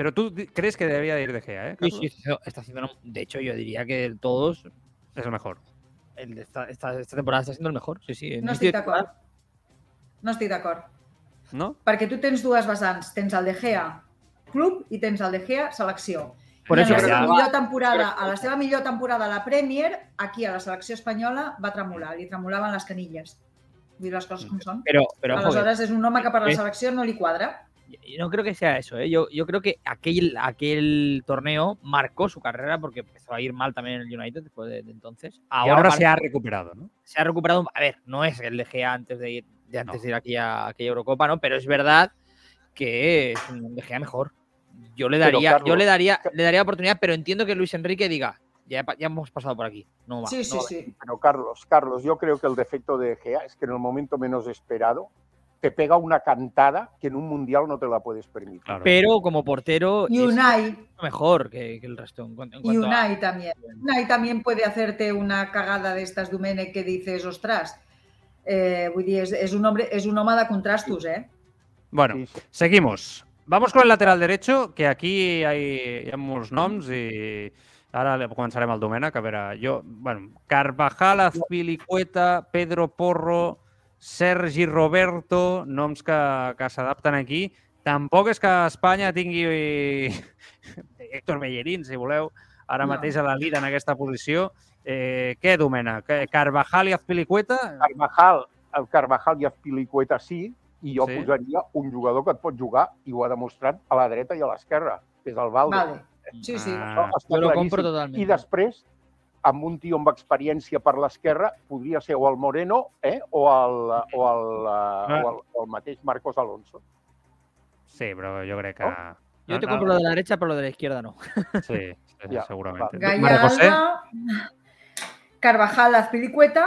Però tu di- crees que debería de ir De Gea, ¿eh? Sí, Carlos? sí, está está haciendo. De hecho, yo diría que todos. És el mejor. El de esta, esta, esta temporada está siendo el mejor. Sí, sí. en No estic de temporada- No estic d'acord. No? Perquè tu tens dues vessants. Tens el De Gea club i tens el De Gea selecció. Por I eso en la seva millor temporada, a la seva millor temporada a la Premier, aquí a la selecció espanyola va tremolar, li tremolaven les canilles. Vull dir les coses com són. Ojo, que- Aleshores és un home que per la Eh. selecció no li quadra. yo no creo que sea eso. ¿eh? Yo, yo creo que aquel, aquel torneo marcó su carrera porque empezó a ir mal también en el United después de, de entonces. Y ahora se ha recuperado, ¿no? se ha recuperado. A ver, no es el de Gea antes de ir, de antes No. de ir aquí a aquella Eurocopa, ¿no? Pero es verdad que es un de Gea mejor. Yo le daría, yo le daría, le daría oportunidad, pero entiendo que Luis Enrique diga, ya, ya hemos pasado por aquí. No va. Sí, no sí, va. sí. Pero Carlos, Carlos, yo creo que el defecto de Gea es que en el momento menos esperado te pega una cantada que en un mundial no te la puedes permitir. Claro. Pero como portero Y es Unai, mejor que, que el resto. En cuanto, en y a- Unai también. Unai también puede hacerte una cagada de estas Domènech que dices, ostras, eh, vull dir, és, és, un hombre, és un home de contrastos, eh? Bueno, Sí, sí. seguimos. Vamos con el lateral derecho, que aquí hay, hi ha molts noms i ara le- començarem el Domènec. A veure, jo, bueno, Carvajal, Azpilicueta, Pedro Porro, Sergi Roberto, noms que, que s'adapten aquí. Tampoc és que Espanya tingui Héctor Bellerín, si voleu, ara No. mateix a la Lira en aquesta posició. Eh, què, Domènec? Eh, Carvajal i Azpilicueta? Carvajal, el Carvajal i Azpilicueta sí, i jo Sí. posaria un jugador que et pot jugar, i ho ha demostrat, a la dreta i a l'esquerra, que és el Valde. Vale. Sí, sí. Ah, Això està Jo lo claríssim. compro totalment. I després, amb un tio amb experiència per l'esquerra, podria ser o el Moreno eh? o, el, o, el, eh, o, el, o el mateix Marcos Alonso. Sí, però jo crec que... No? Yo te compro no, lo de la derecha, pero lo de la izquierda no. Sí, sí, Ja, segurament. María José? Carvajal, Azpilicueta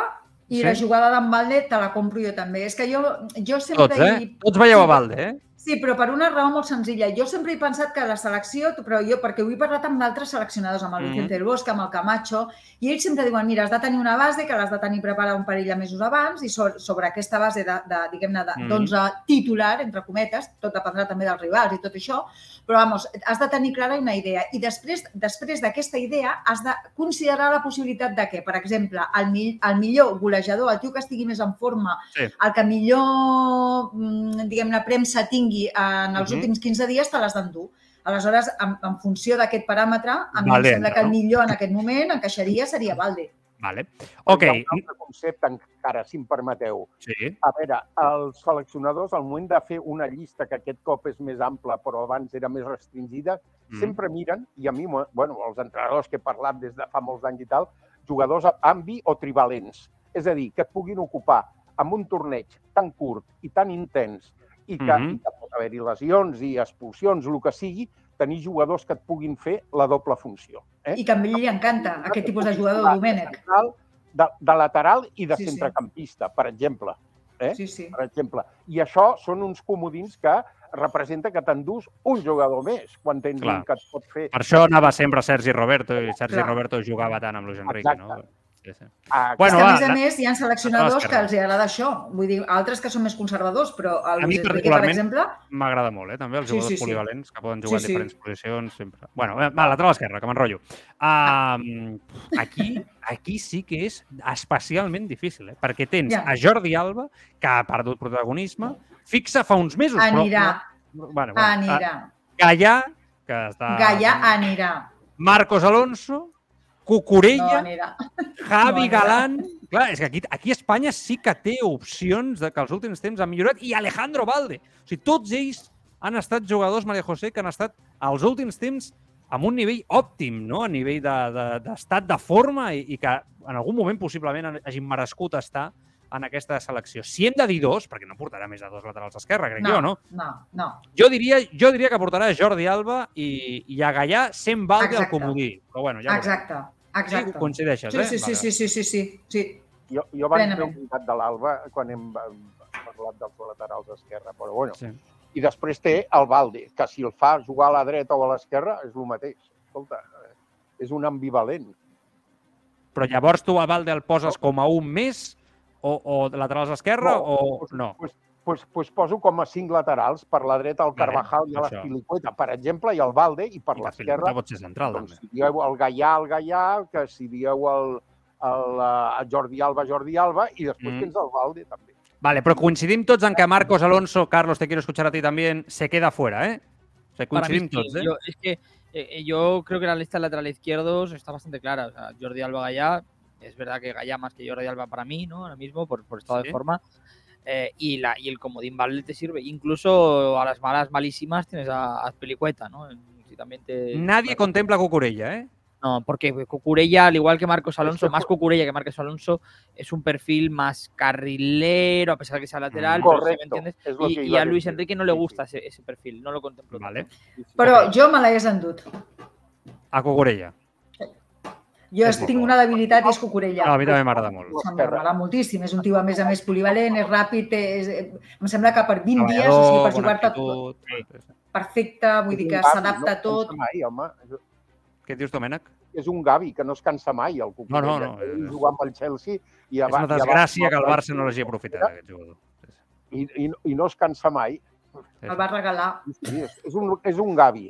i Sí. la jugada d'en Valde te la compro jo també. És que jo, jo sempre... Tots, eh? hi- Tots veieu a Valde, eh? Sí, però per una raó molt senzilla. Jo sempre he pensat que la selecció, però jo, perquè ho he parlat amb d'altres seleccionadors, amb el. Vicente del Bosque, amb el Camacho, i ells sempre diuen, mira, has de tenir una base que l'has de tenir preparada un parell de mesos abans i so sobre aquesta base de, de diguem-ne, de- Mhm. d'11 titular, entre cometes, tot dependrà també dels rivals i tot això, però, vamos, has de tenir clara una idea. I després després d'aquesta idea has de considerar la possibilitat de que, per exemple, el, mi el millor golejador, el tio que estigui més en forma, Sí. el que millor, mm, diguem-ne, premsa tingui en els Mhm. últims 15 dies, te l'has d'endur. Aleshores, en, en funció d'aquest paràmetre, a mi Valde em sembla que el millor en aquest moment encaixaria seria Valde. Vale. Ok, Hi ha un altre concepte encara, si em permeteu. sí. A veure, els seleccionadors, al moment de fer una llista que aquest cop és més ampla, però abans era més restringida, Mm. sempre miren, i a mi, bueno, els entrenadors que he parlat des de fa molts anys i tal, jugadors ambi o trivalents. És a dir, que et puguin ocupar amb un torneig tan curt i tan intens i que, mm -hmm. i que pot haver-hi lesions i expulsions, el que sigui, tenir jugadors que et puguin fer la doble funció. Eh? I que a ell li encanta aquest tipus de jugador, Domènec. De de, de lateral i de sí, centrecampista, sí. per exemple. Eh? Sí, sí. Per exemple. I això són uns comodins que representa que t'endús un jugador més quan tens Clar. un que et pot fer... Per això anava sempre Sergi Roberto i Sergi Clar. Roberto jugava tant amb Luis Enrique, Exacte. no? 13. Ah, bueno, que, a més a més, hi ha seleccionadors que els agrada això. Vull dir, altres que són més conservadors, però el a mi, per exemple... m'agrada molt, eh, també, els jugadors sí, sí, sí. polivalents que poden jugar sí, sí. en diferents posicions. Sempre. Bueno, eh, va, l'altra a l'esquerra, que m'enrotllo. Ah, aquí, aquí sí que és especialment difícil, eh, perquè tens ja. a Jordi Alba, que ha perdut protagonisme, fixa fa uns mesos, anirà. però... Bueno, bueno, anirà. Gallà, que està... Gallà anirà. Marcos Alonso, Cucurella, anirà. Javi No, Galán... Clar, és que aquí, aquí Espanya sí que té opcions de que els últims temps han millorat i Alejandro Valde. O sigui, tots ells han estat jugadors, Maria José, que han estat als últims temps amb un nivell òptim, no? a nivell d'estat de, d'estat de forma i, i que en algun moment possiblement hagin merescut estar en aquesta selecció. Si hem de dir dos, perquè no portarà més de dos laterals esquerra, crec jo, no? No, no. Jo diria, jo diria que portarà Jordi Alba i, i a Gallà sent Valde al comodí. Però bueno, ja Exacte, exacte. Sí, coincideixes, Sí, eh? sí, sí, sí, sí, sí, sí, sí. Jo, jo vaig fer un comtat de l'Alba quan hem hem parlat dels laterals d'esquerra, però bueno. Sí. I després té el Valde, que si el fa jugar a la dreta o a l'esquerra és el mateix. Escolta, eh, és un ambivalent. Però llavors tu a Valde el poses com a un més o, o laterals esquerra No, o pues- no? Pues, pues, pues poso com a cinc laterals, per la dreta el Carvajal i això. l'Espilicueta, per exemple, i el Valde, i per I la l'esquerra pot ser central, doncs, també. si dieu el Gaià, el Gaià, que si dieu el, el, eh, el Jordi Alba, Jordi Alba, i després Mm. tens el Valde, també. Vale, pero coincidim tots en que Marcos Alonso, Carlos, te quiero escuchar a ti también, se queda fuera, ¿eh? O sea, Para mí coincidim sí, tots, ¿eh? yo, es que eh, yo creo que la lista lateral izquierdos está bastante clara. O sea, Jordi Alba Gallá, es verdad que Gallá más que Jordi Alba para mí, ¿no? Ahora mismo, por, por estado Sí. de forma. Eh, y, la, y el comodín Valde te sirve. Incluso a las malas malísimas tienes a, a Azpilicueta, ¿no? Si también te, Nadie contempla Cucurella, ¿eh? No, porque Cucurella, al igual que Marcos Alonso, más Cucurella que Marcos Alonso, es un perfil más carrilero, a pesar de que sea lateral. Pero sí, ¿me Correcto, entiendes? Y, a a Luis. Enrique no le Sí, gusta ese, ese perfil, no lo contemplo. Vale. Però jo me l'hagués endut. A Cucurella. Jo És tinc una debilitat i és Cucurella. A mi també m'agrada molt. M'agrada moltíssim. És un tio, a més a més, polivalent, és ràpid, és... em sembla que per 20 dies, o sigui, per jugar-te tot perfecte, vull dir que s'adapta a tot. No mai, home. Què dius, Domènec? És un Gavi que no es cansa mai, el Cucurella. No, no, no. Ell Jugar amb el Chelsea i És una desgràcia que el Barça no l'hagi aprofitat, aquest jugador. I, i, I no es cansa mai. El va regalar. Sí, és, és, un, és un Gavi.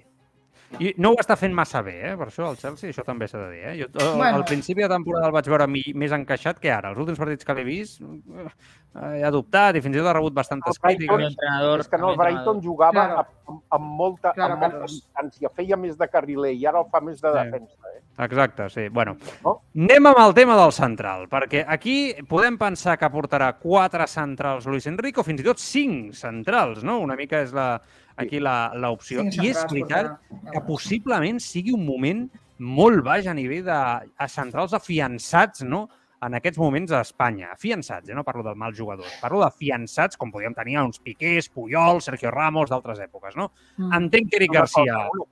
I no ho està fent massa bé, eh? per això el Chelsea, això també s'ha de dir. Eh? Jo, bueno. Bueno. Al principi de temporada el vaig veure mi, més encaixat que ara. Els últims partits que l'he vist eh, ha dubtat i fins i tot ha rebut bastantes El crítiques. entrenador. És que no, el Brighton jugava Claro. amb, amb, molta, Claro, amb molta Carlos. distància, feia més de carriler i ara el fa més de Sí. defensa. Eh? Exacte, sí. Bueno, No? anem amb el tema del central, perquè aquí podem pensar que portarà quatre centrals Luis Enrique o fins i tot cinc centrals, no? Una mica és la, aquí la- l'opció. Cinc I és veritat que possiblement sigui un moment molt baix a nivell de a centrals afiançats, no? en aquests moments a Espanya. Afiançats, eh? no parlo del mal jugador. Parlo d'afiançats, com podíem tenir uns Piqués, Puyol, Sergio Ramos, d'altres èpoques. No? Mm. Entenc que Eric Garcia... Una,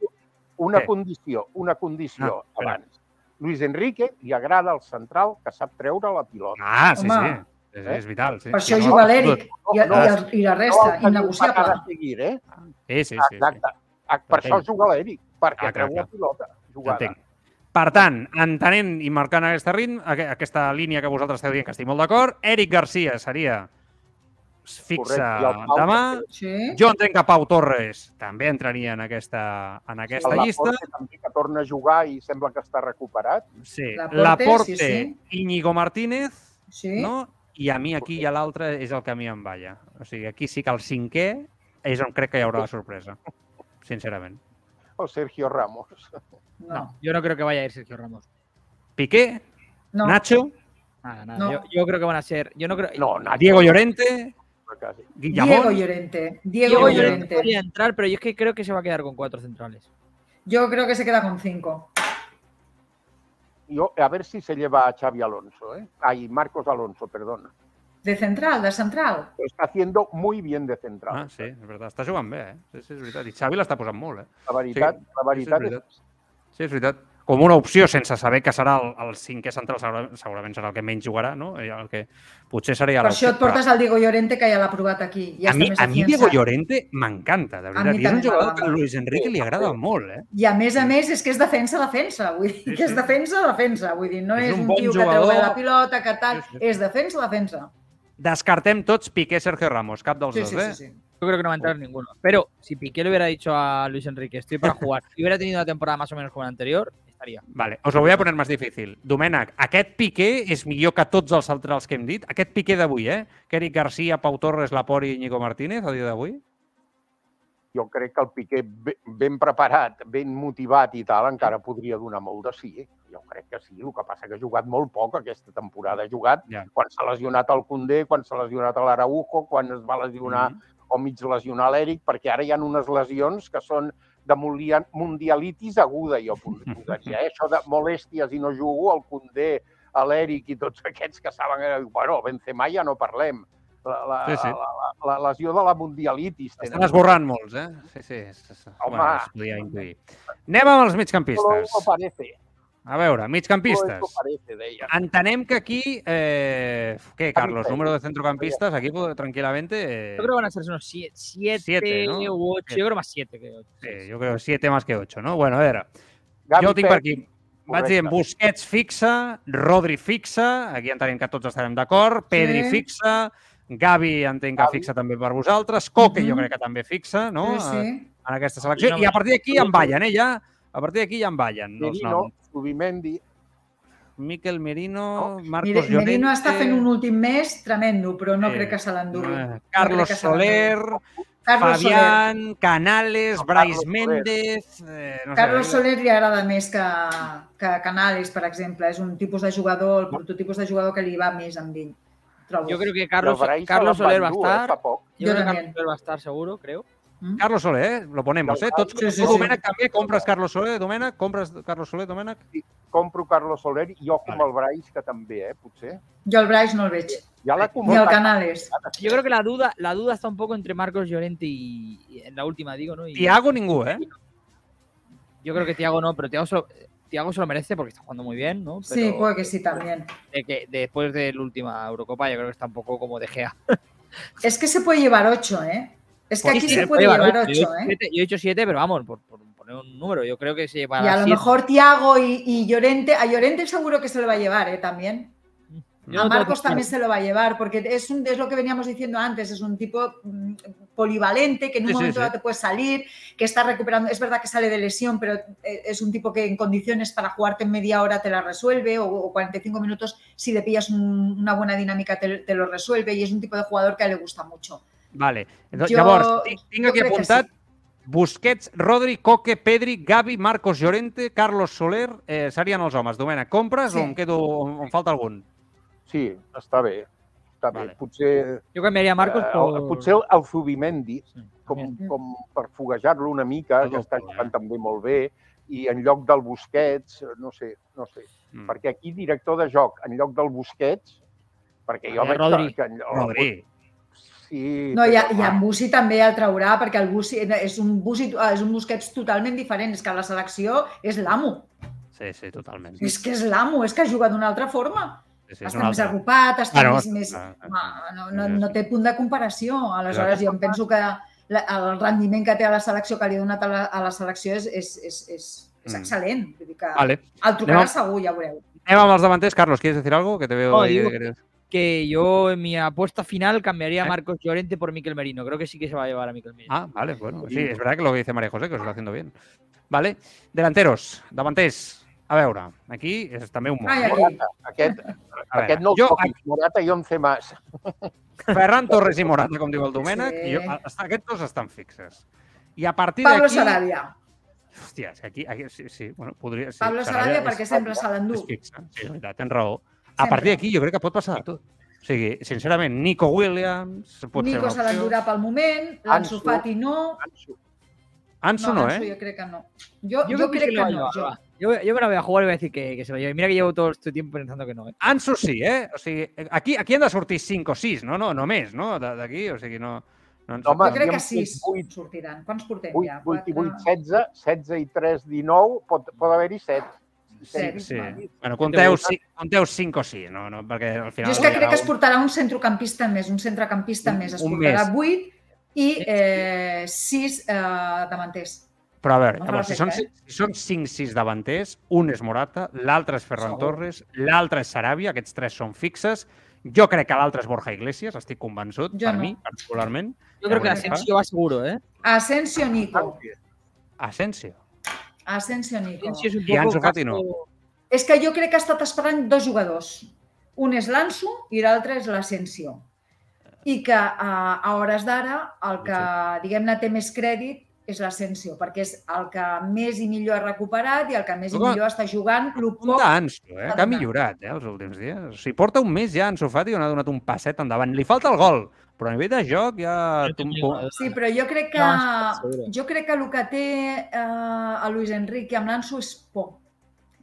una condició, una condició Ah, abans. Luis Enrique li agrada el central que sap treure la pilota. Ah, sí, Home. sí. És, és vital. Sí. Per Sí, això no, juga l'Eric i, i, i la resta, no innegociable. seguir, eh? Sí, sí, sí. sí. Exacte. Ah, Per Entenc. això juga l'Eric, perquè Ah, treu la pilota jugada. Entenc. Per tant, entenent i marcant aquesta, ritme, aque- aquesta línia que vosaltres esteu dient que estic molt d'acord, Eric Garcia seria fixa Correcte, demà. Sí. Jo entenc que Pau Torres també entraria en aquesta, en aquesta El llista. Laporte també que torna a jugar i sembla que està recuperat. Sí. Laporte, Laporte, sí, sí. Íñigo Martínez, Sí. no? I a mi aquí i a l'altre és el que a mi em balla. O sigui, aquí sí que el cinquè és on crec que hi haurà la sorpresa, sincerament. O Sergio Ramos. No. No, yo no creo que vaya a ir Sergio Ramos. Piqué, no. Nacho, Nada, nada. No. Yo, yo creo que van a ser. Yo no creo. No, Nacho, Diego Llorente. Diego. Llorente. Diego Diego Llorente Llorente. podría entrar, pero yo es que creo que se va a quedar con cuatro centrales. Yo creo que se queda con cinco. Yo, a ver si se lleva a Xavi Alonso, ¿eh? Ay, Marcos Alonso, perdón. De central, de central. Lo está haciendo muy bien de central. Ah, sí, és veritat. Està jugant bé, eh? Sí, sí, és veritat. I Xavi l'està posant molt, eh? La veritat, Sí, la veritat sí, és és, veritat. Sí, és veritat. Com una opció, sense saber que serà el, el cinquè central, segurament, segurament serà el que menys jugarà, no? I El que potser seria Per això et portes el Diego Llorente, que ja l'ha provat aquí. Ja a mi, a mi Diego. Llorente m'encanta, de veritat. I és un jugador que a. Luis Enrique li agrada molt, eh? I a més a més és que és defensa-defensa, vull dir, Sí, que és defensa-defensa, vull dir, no És és, un un, bon tio que treu jugador. bé la pilota, que tal, Sí, sí. és defensa-defensa. Descartem tots Piqué, Sergio Ramos, cap dels Sí, dos, sí, eh? sí, sí. Yo creo que no va a entrar ninguno. Pero si Piqué le hubiera dicho a Luis Enrique, estoy para jugar, y hubiera tenido una temporada más o menos como la anterior, estaría. Vale, us ho voy a poner més difícil. Domènec, aquest Piqué és millor que tots els altres que hem dit? Aquest Piqué d'avui, eh? Que Eric Garcia, Pau Torres, Laport i Íñigo Martínez, a dia d'avui? jo crec que el Piqué be- ben preparat, ben motivat i tal, encara podria donar molt de sí. Jo crec que sí, el que passa que ha jugat molt poc aquesta temporada. Ha jugat Ja. quan s'ha lesionat el Condé, quan s'ha lesionat l'Araujo, quan es va lesionar Mhm. o mig lesionar l'Eric, perquè ara hi ha unes lesions que són de mundia- mundialitis aguda, jo posaria. Eh? Això de molèsties i no jugo, el Condé, l'Eric i tots aquests que saben... eh, Bueno, Benzema ja no parlem. La, la, Sí, sí. la, la, la lesió de la mundialitis. Estan esborrant molts, eh? Sí, sí. Home. bueno, es podia intuir. Anem amb els migcampistes. eso parece. A veure, migcampistes. parece, deia. Entenem que aquí, eh, què, Carlos, número de centrocampistas, aquí tranquilamente... eh, Yo creo que van a ser unos 7 Siete, ¿no? u 8. Yo creo más 7 que 8. sí, jo crec 7 más que 8, no? Bueno, a veure, Gavi jo ho tinc per aquí. Vaig dient Busquets fixa, Rodri fixa, aquí entenem que tots estarem d'acord, Pedri Sí. fixa, Gavi entenc que Gavi. fixa també per vosaltres, Coque jo Mhm. crec que també fixa, no? Sí, sí. En aquesta selecció. no I a partir d'aquí en ballen, eh, ja? A partir d'aquí ja en ballen els Merino, noms. Subimendi, Miquel Merino, No. Marcos Mire, Llorente... Merino està fent un últim mes tremendo, però no Sí. crec que se l'endugui. eh, No Carlos crec l'endugui. Soler, Carlos Soler. Fabián, Canales, No, Brais Carlos Soler. Méndez... Eh, no Carlos sé, Soler li agrada més que, que Canales, per exemple. És un tipus de jugador, el prototipus de jugador que li va més amb ell. Trobo. Yo creo que Carlos, Carlos Soler va eh, estar. Yo Yo creo que también. Carlos Soler va a estar seguro, creo. Mm? Carlos Soler, eh? lo ponemos, eh? Tots, Sí, sí, tu, sí. Domènec, també compres Carlos Soler, Domènec? Compres Carlos Soler, Domènec? Compro Carlos Soler i amb Vale. el Brais, que també, eh, potser. Jo el Brais no el veig. Ja l'ha Ni el convocat. Canales. Yo creo que la duda, la duda está un poco entre Marcos Llorente y, y en la última, digo, ¿no? Y Tiago ningú, eh? yo creo que Tiago no, pero Tiago solo- Tiago se lo merece porque está jugando muy bien, ¿no? Sí, puede que sí también. de que después de la última Eurocopa yo creo que está un poco como de Gea. Es que se puede llevar ocho, ¿eh? Es que aquí sí, se puede llevar Yo he ocho, dicho ¿eh? siete- Yo he dicho siete, pero vamos, por, por poner un número, yo creo que se Y llevará a lo siete. mejor Tiago y, y Llorente, a Llorente seguro que se lo va a llevar, ¿eh? También. Yo A Marcos también se lo va a llevar, porque es, un, es lo que veníamos diciendo antes, es un tipo mm, polivalente, que en un Sí, momento sí. te puede salir, que está recuperando, es verdad que sale de lesión, pero eh, es un tipo que en condiciones para jugarte en media hora te la resuelve, o, o 45 minutos, si le pillas un- una buena dinámica te, te lo resuelve, y es un tipo de jugador que a él le gusta mucho. Vale. Jo- llavors, ti- tinc jo aquí apuntat sí. Busquets, Rodri, Coque, Pedri, Gavi, Marcos Llorente, Carlos Soler, eh, serien els homes. Domènec, compres Sí. o em quedo, em falta algun? Sí, està bé. Està Vale. bé. Potser, Yo cambiaría a Marcos eh, potser el, el Zubimendi, Sí, com, com per foguejar-lo una mica, Algo que està jugant eh? també molt bé, i en lloc del Busquets, no sé, no sé. Mm. Perquè aquí director de joc, en lloc del Busquets, perquè jo Eh, veig Rodri. que... que en lloc- Rodri. Sí, No, i, a, i en Bussi també el traurà, perquè el Bussi és un, Bussi, és un Busquets totalment diferent, és que a la selecció és l'amo, Sí, sí, totalment. és que és l'amo, és que juga d'una altra forma. Sí, sí, és està més arropat, està més... més... ah, ah, Home, no, no, no sí. té punt de comparació. Aleshores, jo em penso que la, el rendiment que té a la selecció, que li ha donat a la, a la selecció, és, és, és, és, és Mm. excel·lent. Vull dir que Vale. el trucarà Anem segur, ja ho veureu. Anem amb els davanters. Carlos, ¿quieres decir algo? Que te veo No, ahí digo que que yo en mi apuesta final cambiaría a ¿Eh? Marcos Llorente por Miquel Merino. Creo que sí que se va a llevar a Miquel Merino. Ah, vale, bueno. Sí, es verdad que lo que dice María José, que lo está haciendo bien. Vale. Delanteros, davanters. A veure, aquí és també un món. Ai, aquí. Morata, aquest, A veure, aquest no el jo, toquis, Morata i Once Mas. Ferran Torres i Morata, com diu el Domènec, Sí. i jo, aquests dos estan fixes. I a partir Pablo d'aquí... Sarabia. Hòstia, és que aquí, aquí sí, sí, bueno, podria... Sí, Pablo Sarabia perquè sempre se l'endú. És fixe, sí, és veritat, tens raó. A Sempre. partir d'aquí jo crec que pot passar de tot. O sigui, sincerament, Nico Williams pot Nico ser opció. l'endurà pel moment, l'Ansu Ansu. Fati no. Ansu. Ansu no, Ansu eh? jo crec que no. Jo, jo, creo crec que va a no. Jo. va. Yo, yo me la voy a jugar y voy a decir que, que se lo lleve. Mira que llevo todo este tiempo pensando que no. ¿eh? Ansu sí, eh? O sigui, aquí, aquí han de sortir 5 o 6, no? No, no més, no? De- D'aquí, o sigui, no... no ens... Home, Jo crec que havíem sis fet vuit. sortiran. Quants portem 8, ja? 8 i 8, Quatre? 16, 16 i 3, 19, pot, pot haver-hi 7. Set. Sí. Bueno, compteu, ci- compteu 5 o 6, no? no? Perquè al final... Jo és que crec que es un- portarà un centrocampista més, un centrecampista Un- més. Es un portarà més. 8 i eh, 6 eh, davanters. Però a veure, No llavors, si són, l'efecte, si són 5-6 davanters, un és Morata, l'altre és Ferran Segur. Torres, l'altre és Sarabia, aquests tres són fixes. Jo crec que l'altre és Borja Iglesias, estic convençut, Jo per no. mi, particularment. Yo creo que Asensio va seguro, ¿eh? Asensio Nico. Asensio. Asensio Nico. Asensio es un I Ansu poco Fati no. És que jo crec que ha estat esperant dos jugadors. Un és l'Ansu i l'altre és l'Asensio. I que a, a hores d'ara el que, diguem-ne, té més crèdit és l'Asensio, perquè és el que més i millor ha recuperat i el que més i millor està jugant el poc Punta Ansu, eh? ha que ha millorat eh, els últims dies. O sigui, porta un mes ja Ansu Fati on ha donat un passet endavant. Li falta el gol, però a nivell de joc ja... Sí, però jo crec que, jo crec que el que té eh, a Luis Enrique amb l'Anso és por.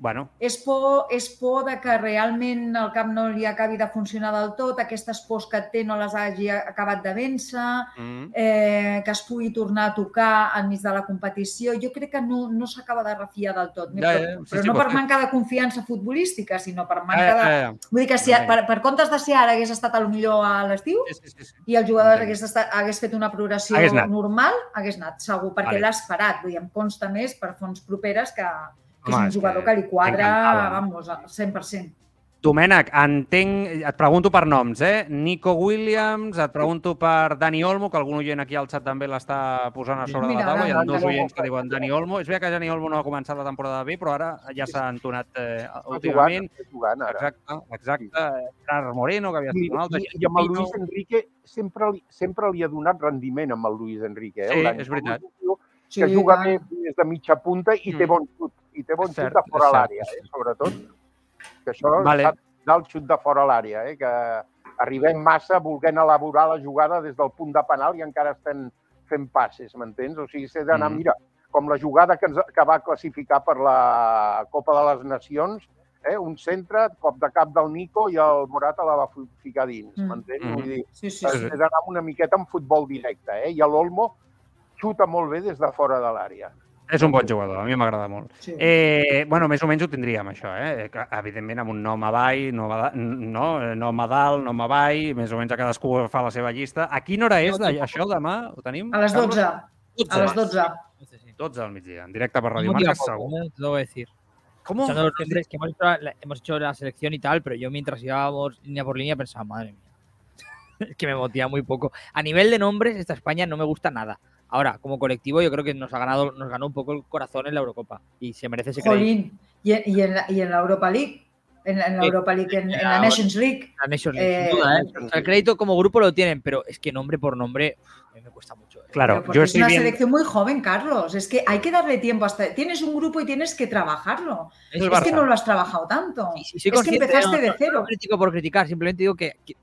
Bueno, És por, és por de que realment el cap no li acabi de funcionar del tot, aquestes pors que té no les hagi acabat de vèncer, mm, eh, que es pugui tornar a tocar enmig de la competició. Jo crec que no, no s'acaba de refiar del tot. Ja, però ja, sí, però sí, no per manca de confiança futbolística, sinó per manca ja, de... ja, ja. Vull dir que si, per, per comptes de ser ara hagués estat a lo millor a l'estiu Sí, sí, sí, sí. i el jugador hagués, estat, hagués fet una progressió Hagués anat. normal, hagués anat, segur, perquè Vale. l'ha esperat. Vull dir, em consta més per fonts properes que, que Home, és un jugador que que, li quadra, vamos, al 100%. Domènec, entenc, et pregunto per noms, eh? Nico Williams, et pregunto per Dani Olmo, que algun oient aquí al xat també l'està posant a sobre Mira, de la taula. Hi ha dos oients que diuen Dani Olmo. És veritat que Dani Olmo no ha començat la temporada bé, però ara ja s'ha entonat eh, Està últimament. jugant, està jugant ara. Exacte, exacte. Gerard Moreno, que havia estat un altre. i, I amb el. Luis Enrique sempre li, sempre li ha donat rendiment amb el Luis Enrique. Eh? Sí, és veritat. passat, Sí, que juga bé des de mitja punta i té Mm. bon xut. I té bon És xut cert, de fora cert. l'àrea, eh? sobretot. Que això Vale. vale. del xut de fora l'àrea, eh? que arribem massa volent elaborar la jugada des del punt de penal i encara estem fent passes, m'entens? O sigui, s'ha d'anar, Mm. mira, com la jugada que, ens, que va classificar per la Copa de les Nacions, eh? un centre, cop de cap del Nico i el Morata la va fi- ficar dins, Mm. m'entens? Mm. Vull dir, Sí, sí, Sí, d'anar una miqueta en futbol directe, eh? I l'Olmo xuta molt bé des de fora de l'àrea. És un bon jugador, a mi m'agrada molt. Sí. Eh, bueno, més o menys ho tindríem, això, eh? Que, Evidentment, amb un nom a baix, nom a, no? nom a dalt, nom a baix, més o menys a cadascú fa la seva llista. A quina hora és de, això demà? Ho tenim? A les 12. Carlos? A les 12. Entonces, sí. 12 del migdia, en directe per Radio Marca, poco, segur. ¿eh? Te lo voy a decir. ¿Cómo? Escuchando los nombres que hemos hecho, la, hemos hecho la selección y tal, pero yo mientras íbamos línea por línea pensaba, madre mía, es que me motiva muy poco. A nivel de nombres, esta España no me gusta nada. Ahora, como colectivo, yo creo que nos ha ganado, nos ganó un poco el corazón en la Eurocopa y se merece ese crédito. Y, en- y en la, y en la Europa League. En, la- en la. Europa League, en, en la Nations League. La Nations League, Eh, sin duda, ¿eh? O sea, el crédito como grupo lo tienen, pero es que nombre por nombre uf, a mí me cuesta mucho. ¿eh? Claro, yo es estoy una selección muy joven, Carlos. Es que hay que darle tiempo hasta. Tienes un grupo y tienes que trabajarlo. Es que no lo has trabajado tanto. Sí, sí, soy es que empezaste no, de no, cero. No critico por criticar, simplemente digo que, que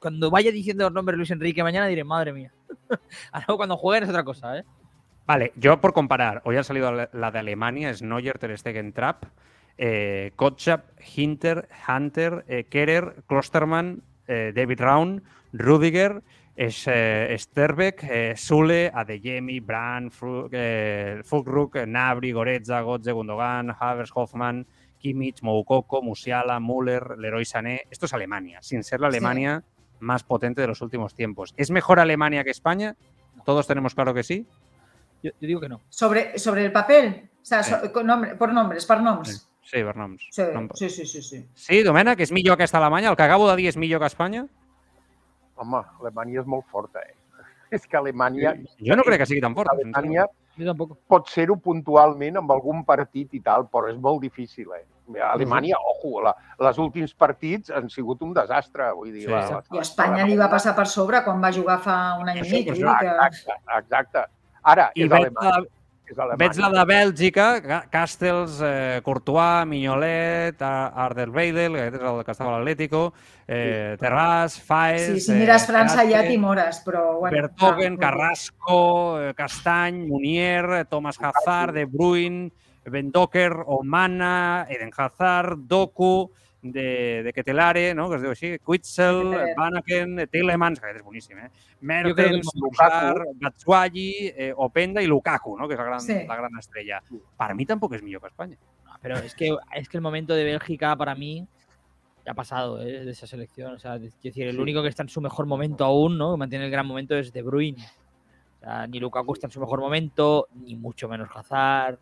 cuando vaya diciendo los nombres Luis Enrique mañana diré, madre mía. Ahora cuando jueguen es otra cosa, ¿eh? Vale, yo por comparar, hoy ha salido la de Alemania, es Neuer, Ter Stegen, Trapp, eh, Kotschap, Hinter, Hunter, eh, Kerer, Klosterman, eh, David Raun, Rudiger, es, eh, Sterbeck, eh, Sule, Adeyemi, Brand, eh, Fulkrug, Nabri, Goretza, Gotze, Gundogan, Havers, Hoffman, Kimmich, Moukoko, Musiala, Müller, Leroy Sané. Esto es Alemania, sin ser la Sí. Más potente de los últimos tiempos. ¿Es mejor Alemania que España? Todos tenemos claro que sí. Yo, yo digo que no. Sobre, sobre el papel. O sea, Sí. so- con nombre, por nombres, per noms. Sí, per noms. Sí, Nom- sí, sí, sí, sí. Sí, Domènec, és millor aquesta Alemanya? El que acabo de dir és millor que Espanya? Home, Alemanya és molt forta, eh? És que Alemanya, Jo no crec que sigui tan fort. Alemanya tampoco. pot ser-ho puntualment amb algun partit i tal, però és molt difícil, eh? Alemanya, ojo, la, les últims partits han sigut un desastre, vull dir. Sí. la, la, I a Espanya li va passar per sobre quan va jugar fa un any i mig. que... Exacte, exacte. Ara, I és Alemanya. la, veig la de Bèlgica, Ca- Castells, eh, Courtois, Mignolet, Ar- Arderweidel, que és el que estava a l'Atlético, eh, Terràs, Faes... Sí, si mires eh, França ja Peate, t'imores, però... Bueno, Bertogen, Carrasco, eh, Castany, Munier, eh, Thomas Hazard, De Bruyne, Bendoker, Omana, Eden Hazard, Doku, de, de Ketelare, no? que es diu així, Quitzel. Vanaken, Tillemans, que és boníssim, eh? Mertens, Lukaku, Batshuayi, eh, Openda i Lukaku, no? que és la gran, Sí. la gran estrella. Per mi tampoc és millor que Espanya. Pero es que, es que el momento de Bélgica para mí ya ha pasado ¿eh? de esa selección. O sea, es decir, el Sí. único que está en su mejor momento aún, ¿no? Que mantiene el gran momento es De Bruyne. O sea, ni Lukaku está en su mejor momento, ni mucho menos Hazard.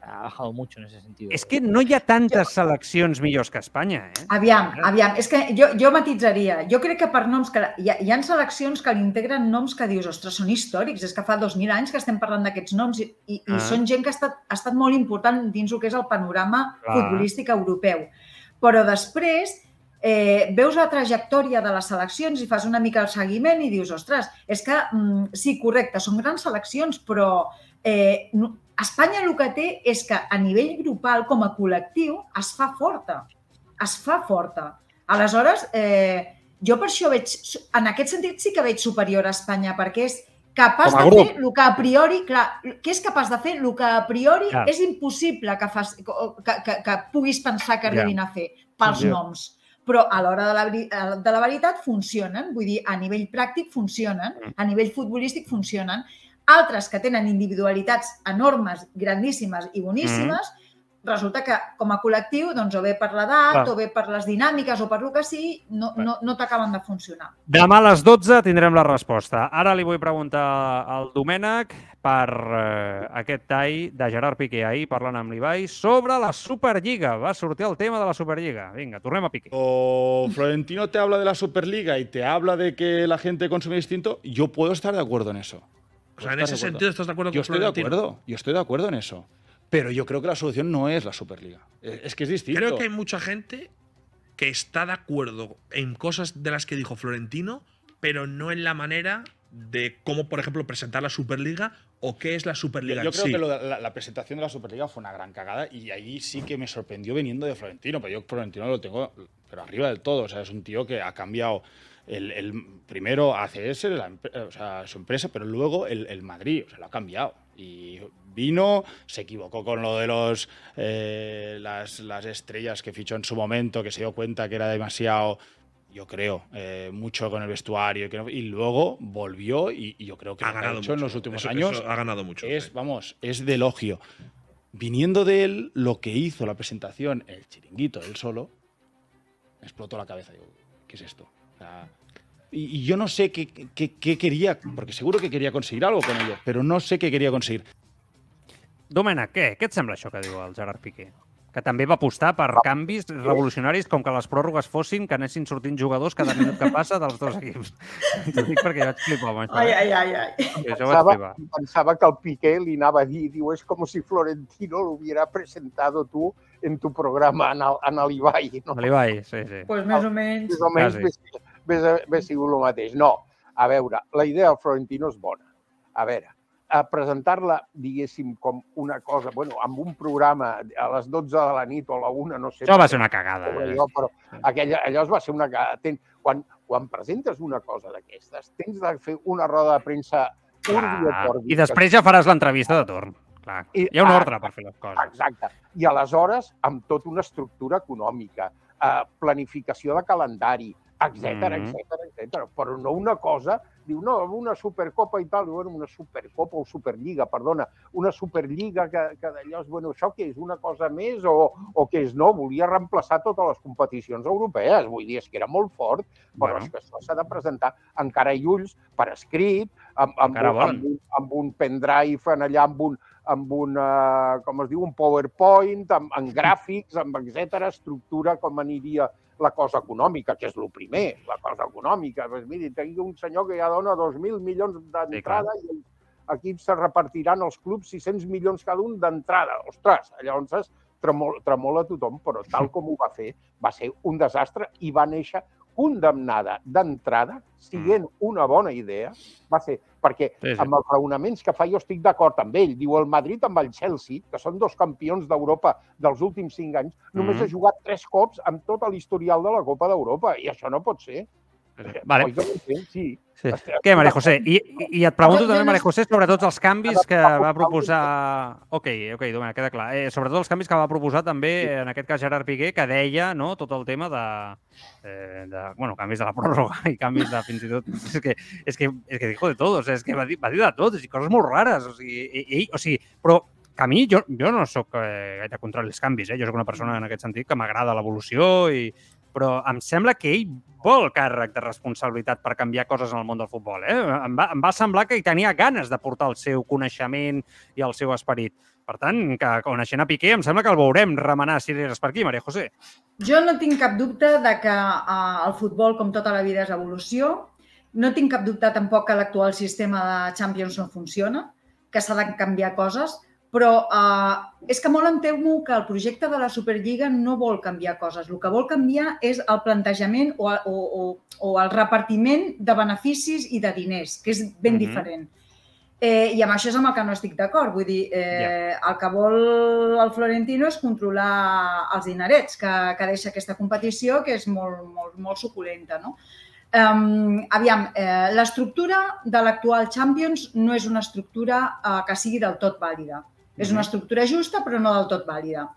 Ha bajado mucho en ese sentido. És que no hi ha tantes seleccions millors que Espanya, eh? Aviam, aviam, és que jo, jo matitzaria. Jo crec que per noms que... Hi ha, hi ha seleccions que li integren noms que dius, ostres, són històrics, és que fa 2.000 anys que estem parlant d'aquests noms i, i, Ah. i són gent que ha estat, ha estat molt important dins el que és el panorama Clar. futbolístic europeu. Però després eh, veus la trajectòria de les seleccions i fas una mica el seguiment i dius, ostres, és que mm, sí, correcte, són grans seleccions, però eh, no, Espanya el que té és que a nivell grupal, com a col·lectiu, es fa forta. Es fa forta. Aleshores, eh, jo per això veig, en aquest sentit sí que veig superior a Espanya, perquè és capaç de fer el que a priori, clar, que és capaç de fer el que a priori Clar. és impossible que, fas, que, que, que puguis pensar que arribin a fer pels Ja. noms. Però a l'hora de, la, de la veritat funcionen, vull dir, a nivell pràctic funcionen, Mm. a nivell futbolístic funcionen. Altres que tenen individualitats enormes, grandíssimes i boníssimes, resulta que com a col·lectiu, doncs, o bé per l'edat, o bé per les dinàmiques, o per lo que sigui, no, no, no t'acaben de funcionar. Demà a les 12 tindrem la resposta. Ara li vull preguntar al Domènec per eh, aquest tall de Gerard Piqué ahir parlant amb l'Ibai sobre la Superliga. Va sortir el tema de la Superliga. Vinga, tornem a Piqué. O Florentino te habla de la Superliga y te habla de que la gente consume distinto, yo puedo estar de acuerdo en eso. O sea, en ese sentido estás de acuerdo Yo con estoy de Florentino? acuerdo, yo estoy de acuerdo en eso. Pero yo creo que la solución no es la Superliga. Es es que es distinto. Creo que hay mucha gente que está de acuerdo en cosas de las que dijo Florentino, pero no en la manera de cómo, por ejemplo, presentar la Superliga o qué es la Superliga Yo creo sí. que lo de la, la presentación de la Superliga fue una gran cagada y ahí sí que me sorprendió viniendo de Florentino, pero yo Florentino lo tengo pero arriba del todo, o sea, es un tío que ha cambiado el, el primero ACS, la o sea, su empresa, pero luego el, el Madrid, o sea, lo ha cambiado. Y vino, se equivocó con lo de los eh, las, las estrellas que fichó en su momento, que se dio cuenta que era demasiado yo creo, eh, mucho con el vestuario que no- y luego volvió y, y yo creo que Ha ganado hecho en mucho. los últimos Eso- años eso ha ganado mucho. es, sí. vamos, es de elogio. Viniendo de él, lo que hizo la presentación, el chiringuito, él solo, me explotó la cabeza. Digo, ¿qué es esto? Y, y yo no sé qué, qué- qué quería, porque seguro que quería conseguir algo con ello, pero no sé qué quería conseguir. Domènec, què? Què et sembla això que diu el Gerard Piqué? Que també va apostar per canvis revolucionaris com que les pròrrogues fossin que anessin sortint jugadors cada minut que passa dels dos equips. T'ho dic perquè vaig flipar amb això. Ai, eh? ai, ai, ai. Sí, flipar. pensaba que el Piqué le anava a dir, diu, es como si Florentino lo hubiera presentado tú en tu programa en el, en el Ibai. No? De l'Ibai, sí, sí. Pues més o menys. Més o menys Quasi. Hauria hauria sigut el mateix. No, a veure, la idea del Florentino és bona. A veure, a presentar-la, diguéssim, com una cosa, bueno, amb un programa a les 12 de la nit o a la 1, no sé. Això va ser una cagada. Eh? allò, però aquella, allò va ser una... cagada. Ten, quan, quan presentes una cosa d'aquestes, tens de fer una roda de premsa urbi et Clar. orbi, I després ja faràs l'entrevista de torn. Clar. I- Hi ha un ah, ordre per fer les coses. Exacte. I aleshores, amb tota una estructura econòmica, eh, planificació de calendari, etc etc etc. Però no una cosa, diu, no, una supercopa i tal, bueno, una supercopa o superliga, perdona, una superliga que, que d'allò és, bueno, això què és, una cosa més o, o què és? No, volia reemplaçar totes les competicions europees, vull dir, és que era molt fort, però Bueno. és que això s'ha de presentar encara i ulls, per escrit, amb, amb, Encara un, volen. amb, un, amb un pendrive en allà, amb un, amb un, uh, com es diu, un PowerPoint, amb, amb gràfics, amb etc estructura com aniria la cosa econòmica, que és el primer, la cosa econòmica. Pues miri, tinc un senyor que ja dona 2.000 milions d'entrada i els equips se repartiran als clubs 600 milions cada un d'entrada. Ostres, llavors tremol, tremola tothom, però tal com ho va fer, va ser un desastre i va néixer condemnada d'entrada, siguent una bona idea, va ser perquè Sí, sí. amb els raonaments que fa jo estic d'acord amb ell. Diu el Madrid amb el Chelsea, que són dos campions d'Europa dels últims cinc anys, només Mhm. ha jugat tres cops amb tot l'historial de la Copa d'Europa i això no pot ser. Vale. Oi? Sí. Sí. Què, Maria José? I, i, I et pregunto també, Maria José, sobre tots els canvis que va proposar... Ok, ok, Domènec, queda clar. Eh, sobretot els canvis que va proposar també, en aquest cas, Gerard Piqué, que deia no, tot el tema de, eh, de... Bueno, canvis de la pròrroga i canvis de fins i tot... És que, és que, és que dijo de tot, o sigui, és que va dir, va dir de tot, i coses molt rares. O sigui, ell, o sigui, però que a mi, jo, jo no sóc eh, gaire contra els canvis, eh? jo sóc una persona en aquest sentit que m'agrada l'evolució, i però em sembla que ell vol càrrec de responsabilitat per canviar coses en el món del futbol. Eh? Em, va, em va semblar que hi tenia ganes de portar el seu coneixement i el seu esperit. Per tant, que coneixent a Piqué, em sembla que el veurem remenar cireres per aquí, Maria José. Jo no tinc cap dubte de que uh, el futbol, com tota la vida, és evolució. No tinc cap dubte tampoc que l'actual sistema de Champions no funciona, que s'ha de canviar coses, però uh, és que molt em temo que el projecte de la Superliga no vol canviar coses. El que vol canviar és el plantejament o, o, o, o el repartiment de beneficis i de diners, que és ben Mhm. diferent. Eh, I amb això és amb el que no estic d'acord. Vull dir, eh, el que vol el Florentino és controlar els dinerets que, que deixa aquesta competició, que és molt, molt, molt suculenta. No? Um, aviam, eh, l'estructura de l'actual Champions no és una estructura eh, que sigui del tot vàlida. És una estructura justa, però no del tot vàlida.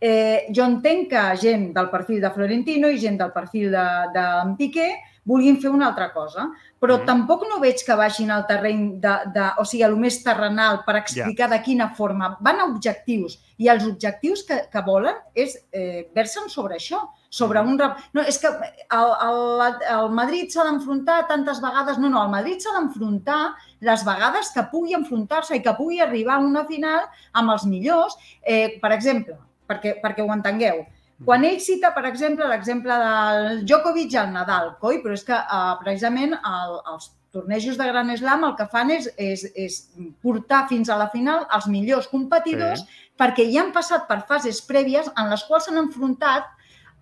Eh, jo entenc que gent del perfil de Florentino i gent del perfil de, de Piqué vulguin fer una altra cosa, però Mhm. tampoc no veig que vagin al terreny de, de, o sigui, a lo més terrenal per explicar de quina forma. Van a objectius i els objectius que, que volen és eh, versen sobre això, sobre un... rap- No, és que el, el, el Madrid s'ha d'enfrontar tantes vegades... No, no, el Madrid s'ha d'enfrontar les vegades que pugui enfrontar-se i que pugui arribar a una final amb els millors. Eh, per exemple, perquè, perquè ho entengueu, quan ell cita, per exemple, l'exemple del Djokovic el Nadal, coi, però és que eh, precisament el, els tornejos de Gran Slam el que fan és, és, és portar fins a la final els millors competidors Sí. perquè ja han passat per fases prèvies en les quals s'han enfrontat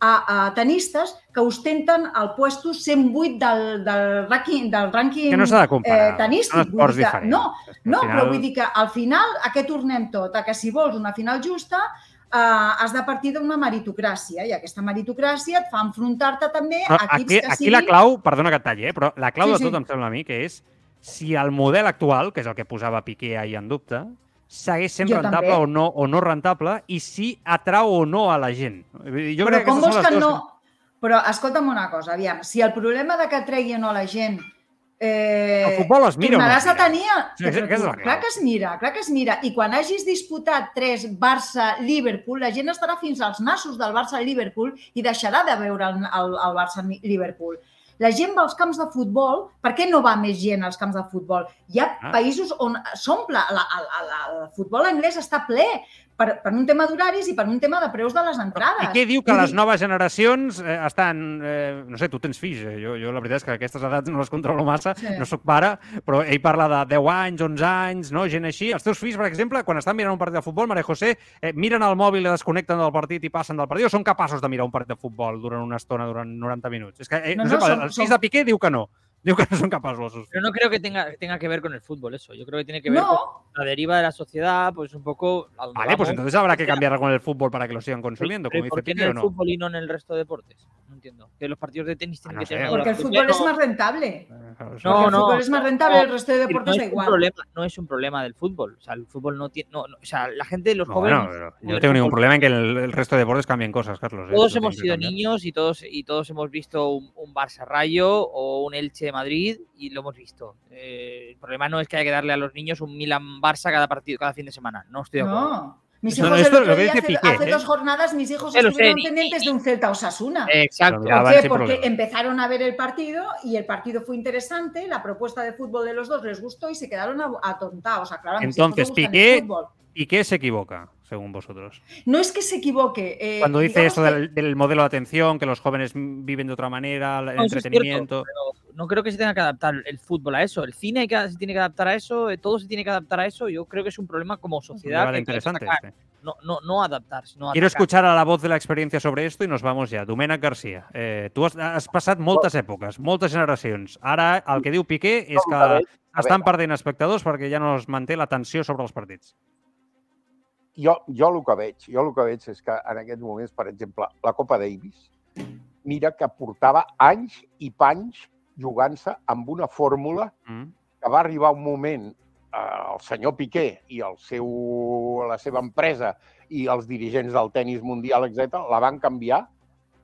a, a tenistes que ostenten el puesto 108 del, del ranking, del rànquing Que no s'ha de comparar. eh, tenístic. Vull dir que- no, no, final- però vull dir que al final a què tornem tot? A que si vols una final justa eh, has de partir d'una meritocràcia i aquesta meritocràcia et fa enfrontar-te també Però a equips aquí, que aquí siguin... la clau, perdona que et talli, eh, però la clau Sí, de sí. tot em sembla a mi que és si el model actual, que és el que posava Piqué ahir en dubte, segueix sent Jo rentable també. o no, o no rentable i si atrau o no a la gent. Jo però crec que com aquestes vols que no... Però escolta'm una cosa, aviam, si el problema de que treguin o la gent Eh, El futbol es mira no tornaràs a tenir... Sí, sí, la clar clau. que es mira, clar que es mira. I quan hagis disputat tres Barça-Liverpool, la gent estarà fins als nassos del Barça-Liverpool i deixarà de veure el, el, el Barça-Liverpool. La gent va als camps de futbol, per què no va més gent als camps de futbol? Hi ha Ah. països on s'omple, el futbol anglès està ple per, per un tema d'horaris i per un tema de preus de les entrades. I què diu que les noves generacions eh, estan... Eh, no sé, tu tens fills, eh? jo, jo la veritat és que aquestes edats no les controlo massa, Sí. no sóc pare, però ell parla de 10 anys, 11 anys, no? gent així. Els teus fills, per exemple, quan estan mirant un partit de futbol, Maria José, eh, miren el mòbil i desconnecten del partit i passen del partit o són capaços de mirar un partit de futbol durant una estona, durant 90 minuts? És que, eh, no, No, no, no, sé, som- els fills som- de Piqué diu que no. Diu que no capaços els seus Pero no creo que tenga, que tenga que ver con el fútbol eso. Yo creo que tiene que ver con No, la deriva de la sociedad, pues un poco Vale, pues vamos. entonces habrá que cambiar con el fútbol para que lo sigan consumiendo, Pero como ¿y ¿Por dice qué en Piqué, ¿o el no? fútbol y no en el resto de deportes? No entiendo. Que los partidos de tenis tienen Ah, no que tener... porque el fútbol es más rentable. Eh, No, el no, fútbol es más rentable, no, el resto de no deportes es da un igual. problema, no es un problema del fútbol. O sea, el fútbol no tiene. No, no, o sea, la gente, los No, jóvenes. pero yo no tengo ningún problema en que el, el resto de deportes cambien cosas, Carlos. ¿eh? Todos hemos sido niños y todos, y todos hemos visto un, un Barça Rayo o un Elche de Madrid y lo hemos visto. Eh, el problema no es que haya que darle a los niños un Milan Barça cada partido, cada fin de semana. No estoy de acuerdo. No. Mis No, hijos esto el otro lo que día, dice hace, Piqué, hace ¿eh? dos jornadas, mis hijos sé, estuvieron pendientes de un Celta Osasuna. Exacto. ¿Por qué? Porque problema. empezaron a ver el partido y el partido fue interesante, la propuesta de fútbol de los dos les gustó y se quedaron atontados. O sea, claro, a mis hijos Entonces, Piqué- fútbol. ¿Y qué se equivoca, según vosotros? No es que se equivoque. eh, Cuando dice esto que- del, del modelo de atención, que los jóvenes viven de otra manera, el No, eso es cierto, entretenimiento. pero no creo que se tenga que adaptar el fútbol a eso. El cine hay que- se tiene que adaptar a eso, eh, todo se tiene que adaptar a eso. Yo creo que es un problema como sociedad. que que interesante este. No, no, no adaptarse. No Quiero atacar. escuchar a la voz de la experiencia sobre esto y nos vamos ja. Domènec Garcia, eh, tu has, has passat moltes èpoques, moltes generacions. Ara el que diu Piqué és que estan perdent espectadors perquè ja no es manté l'atenció sobre els partits. Jo, jo el que veig, jo el que veig és que en aquests moments, per exemple, la Copa Davis, mira que portava anys i panys jugant-se amb una fórmula Mm. que va arribar un moment eh, el senyor Piqué i el seu, la seva empresa i els dirigents del tennis mundial, etc la van canviar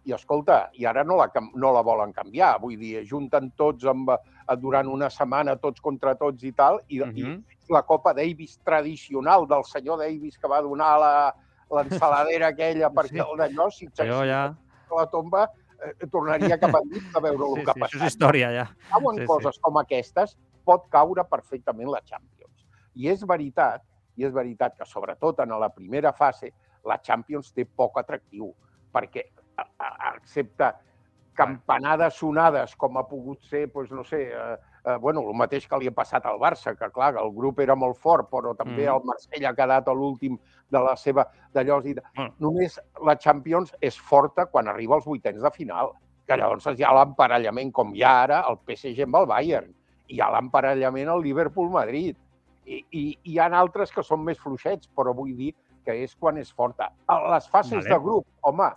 i, escolta, i ara no la, no la volen canviar. Vull dir, junten tots amb, eh, durant una setmana, tots contra tots i tal, i, i Mhm. la Copa Davis tradicional del senyor Davis que va donar la l'ensaladera aquella perquè Sí. el d'allò, si Jo ja... a la tomba, eh, tornaria cap endins a veure Sí, el sí, que ha això és història ja. cauen Sí, sí. coses com aquestes, pot caure perfectament la Champions. I és veritat, i és veritat que sobretot en la primera fase la Champions té poc atractiu, perquè a- a- excepte campanades sonades com ha pogut ser, doncs, no sé, eh, eh, bueno, el mateix que li ha passat al Barça, que clar, el grup era molt fort, però també Mhm. el Marsella ha quedat a l'últim de la seva d'allò. i Bueno. Només la Champions és forta quan arriba als vuitens de final que llavors hi ha l'emparellament, com hi ha ara el PSG amb el Bayern, hi ha l'emparellament al Liverpool-Madrid, i, i hi ha altres que són més fluixets, però vull dir que és quan és forta. A les fases Vale. de grup, home,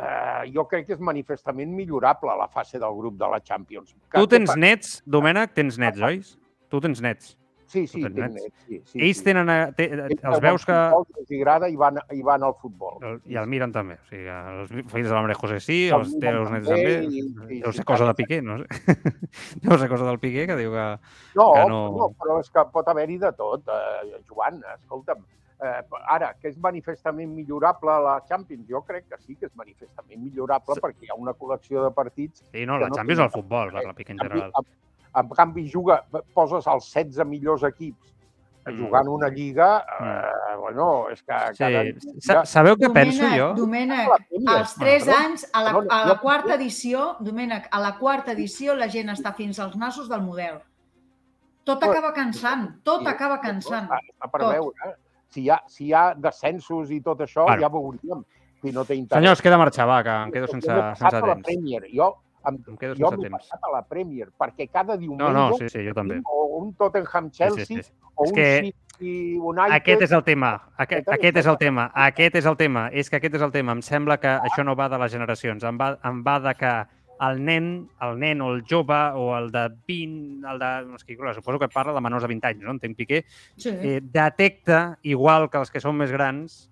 eh, jo crec que és manifestament millorable la fase del grup de la Champions. Que- Tu tens nets, Domènec, tens nets, oi? Tu tens nets. Sí, sí, tens nets. nets, sí, sí, Ells sí. tenen... eh, Te, els veus que... Els agrada i van, i van al futbol. El- I el miren també. O sigui, els fills de la Maria José sí, El els teus nets també també. i- sí, Deu ser cosa de. Piqué, no sé. Deu ser cosa del Piqué que diu que... No, que no- no, però és que pot haver-hi de tot, eh, Joan, escolta'm. Eh, ara, que és manifestament millorable la Champions? Jo crec que sí que és manifestament millorable Sí. perquè hi ha una col·lecció de partits. Sí, no, la no Champions té- al futbol, parla Piqué en En general. en, en canvi juga, poses els 16 millors equips Mm. jugant una lliga, eh, bueno, és que cada Sí. Sa- Sabeu què penso jo? Domènec, La als 3 perdó. anys, a la, a la quarta edició, Domènec, a la quarta edició la gent està fins als nassos del model. Tot acaba cansant, tot acaba cansant. Està per Tot. veure. Si hi, ha, si hi ha descensos i tot això, Bueno. ja veuríem. Si no té interès. Senyors, queda marxar, va, que em quedo sense, Jo m'he sense la temps. Premier. Jo, em, Em quedo jo sense m'he temps. passat a la Premier, perquè cada diumenge No, no, sí, sí, jo també. o un Tottenham Sí, sí, sí. o És un que City United. Aquest és el tema. Aquest, Aquest és el és el tema. Aquest és el tema. És que aquest és el tema. Em sembla que això no va de les generacions. Em va, em va de que el nen, el nen o el jove o el de 20, el de... No, és que, clar, suposo que parla de menors de 20 anys, no? Entenc Piqué. Sí. Eh, detecta, igual que els que són més grans,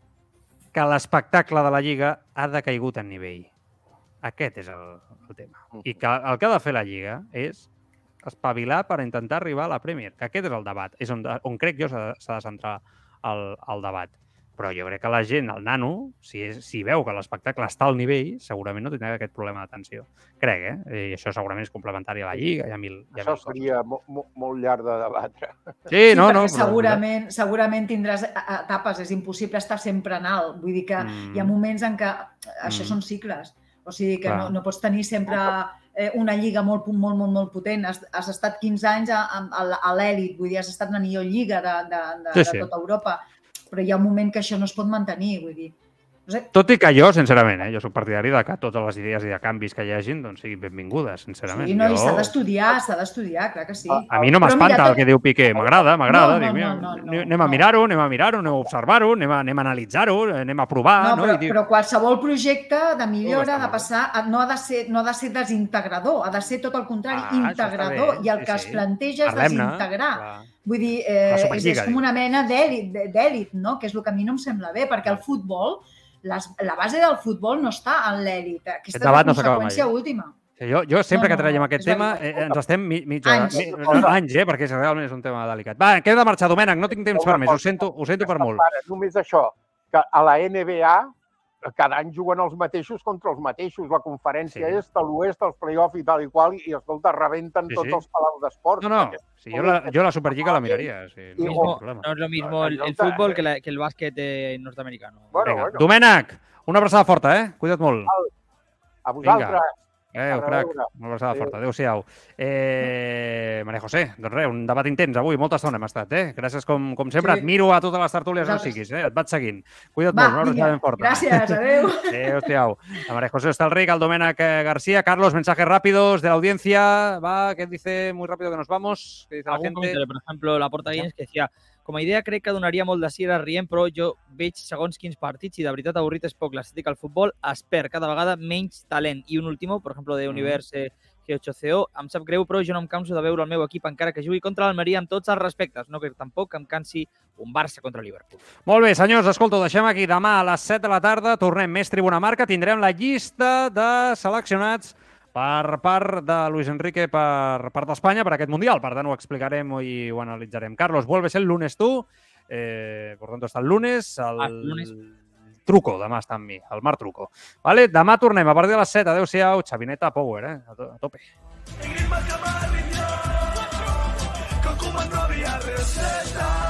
que l'espectacle de la Lliga ha decaigut en nivell. Aquest és el, el tema. I que el que ha de fer la Lliga és espavilar per intentar arribar a la Premier, que aquest és el debat, és on, on crec jo s'ha de, s'ha de centrar el, el debat. Però jo crec que la gent, el nano, si, és, si veu que l'espectacle està al nivell, segurament no tindrà aquest problema d'atenció. Crec, eh? I això segurament és complementari a la Lliga, hi ha mil, hi ha Això mil seria mo mo molt llarg de debatre. Sí, no, no. perquè però- segurament, segurament tindràs e- etapes, és impossible estar sempre en alt. Vull dir que Mm. hi ha moments en què això Mm. són cicles. O sigui que Clar. no, no pots tenir sempre eh, una lliga molt, molt, molt, molt potent. Has, has estat 15 anys a, a, a l'èlit, vull dir, has estat la millor lliga de, de, de, Sí, de sí. tota Europa, però hi ha un moment que això no es pot mantenir, vull dir. No Tot i que jo, sincerament, eh, jo soc partidari de que totes les idees i de canvis que hi hagin doncs, siguin benvingudes, sincerament. sí, no, i s'ha Jo- d'estudiar, s'ha d'estudiar, clar que sí. A mi no m'espanta mira, el que diu Piqué, m'agrada, m'agrada. No, no, Dic, no, no, no, anem a no. mirar-ho, anem a mirar-ho, anem a observar-ho, anem a, anem a analitzar-ho, anem a provar. No, no? però, I dic, però qualsevol projecte de millora ha de passar, a- no ha de, ser, no ha de ser desintegrador, ha de ser tot el contrari, Ah, integrador, i el sí, que sí. es planteja és desintegrar. clar. Vull dir, eh, és, és com una mena d'èlit, no? que és el que a mi no em sembla bé, perquè el futbol, les, la base del futbol no està en l'èlit. Aquesta és la debat no s'acaba mai, conseqüència eh? última. Que Jo, jo sempre No, que no, traiem no, aquest tema veritat. eh, ens estem mi, mitja hora, Anys. mi, no, anys, eh, perquè és, realment és un tema delicat. Va, que he de marxar, Domènec, no tinc temps per més, ho sento, ho sento per molt. Només això, que a la NBA cada any juguen els mateixos contra els mateixos. La conferència Sí. sí. est, a l'oest, els play-off i tal i qual, i escolta, rebenten Sí, sí, tots sí. els palaus d'esports. No, no, si jo, la, jo la Superliga la miraria, sí, no Mismo- no es lo mismo el, el fútbol que, la- que el básquet eh, norteamericano. Bueno, Vinga, bueno, Domènec, una abraçada forta, eh? Cuida't molt. a vosaltres. Eh, A crac, reveure. una abraçada Adéu. forta. Adéu-siau. Eh, Maria José, doncs res, un debat intens avui, molta estona hem estat, eh? Gràcies com, com sempre. Sí. Et miro a totes les tertúlies on Vosaltres. siguis, eh? Et vaig seguint. Cuida't Va, molt, una abraçada ben forta. gràcies, adeu. Adéu-siau. La María José Estalric, al Domènec eh, García. Carlos, mensajes rápidos de la audiencia. Va, ¿qué dice muy rápido que nos vamos? ¿Qué dice la gente? comentario, por ejemplo, la Porta Guinness que decía com a idea crec que donaria molt de si era rient, però jo veig segons quins partits i de veritat avorrit és poc l'estètica al futbol, es perd cada vegada menys talent. I un último, per exemple, de Univers eh, G8CO, em sap greu, però jo no em canso de veure el meu equip encara que jugui contra l'Almeria amb tots els respectes. No crec tampoc que em cansi un Barça contra el Liverpool. Molt bé, senyors, escolta, ho deixem aquí. Demà a les 7 de la tarda tornem més Tribuna Marca. Tindrem la llista de seleccionats per part de Luis Enrique per part d'Espanya per aquest Mundial. Per tant, ho explicarem i ho analitzarem. Carlos, vuelves el lunes tú. Eh, por tanto, hasta el lunes. El Ah, lunes. truco, demà està amb mi, el Mar Truco. Vale? Demà tornem a partir de les 7. Adéu-siau, Xavineta Power, eh? A, to a tope. Con Cuba no había receta.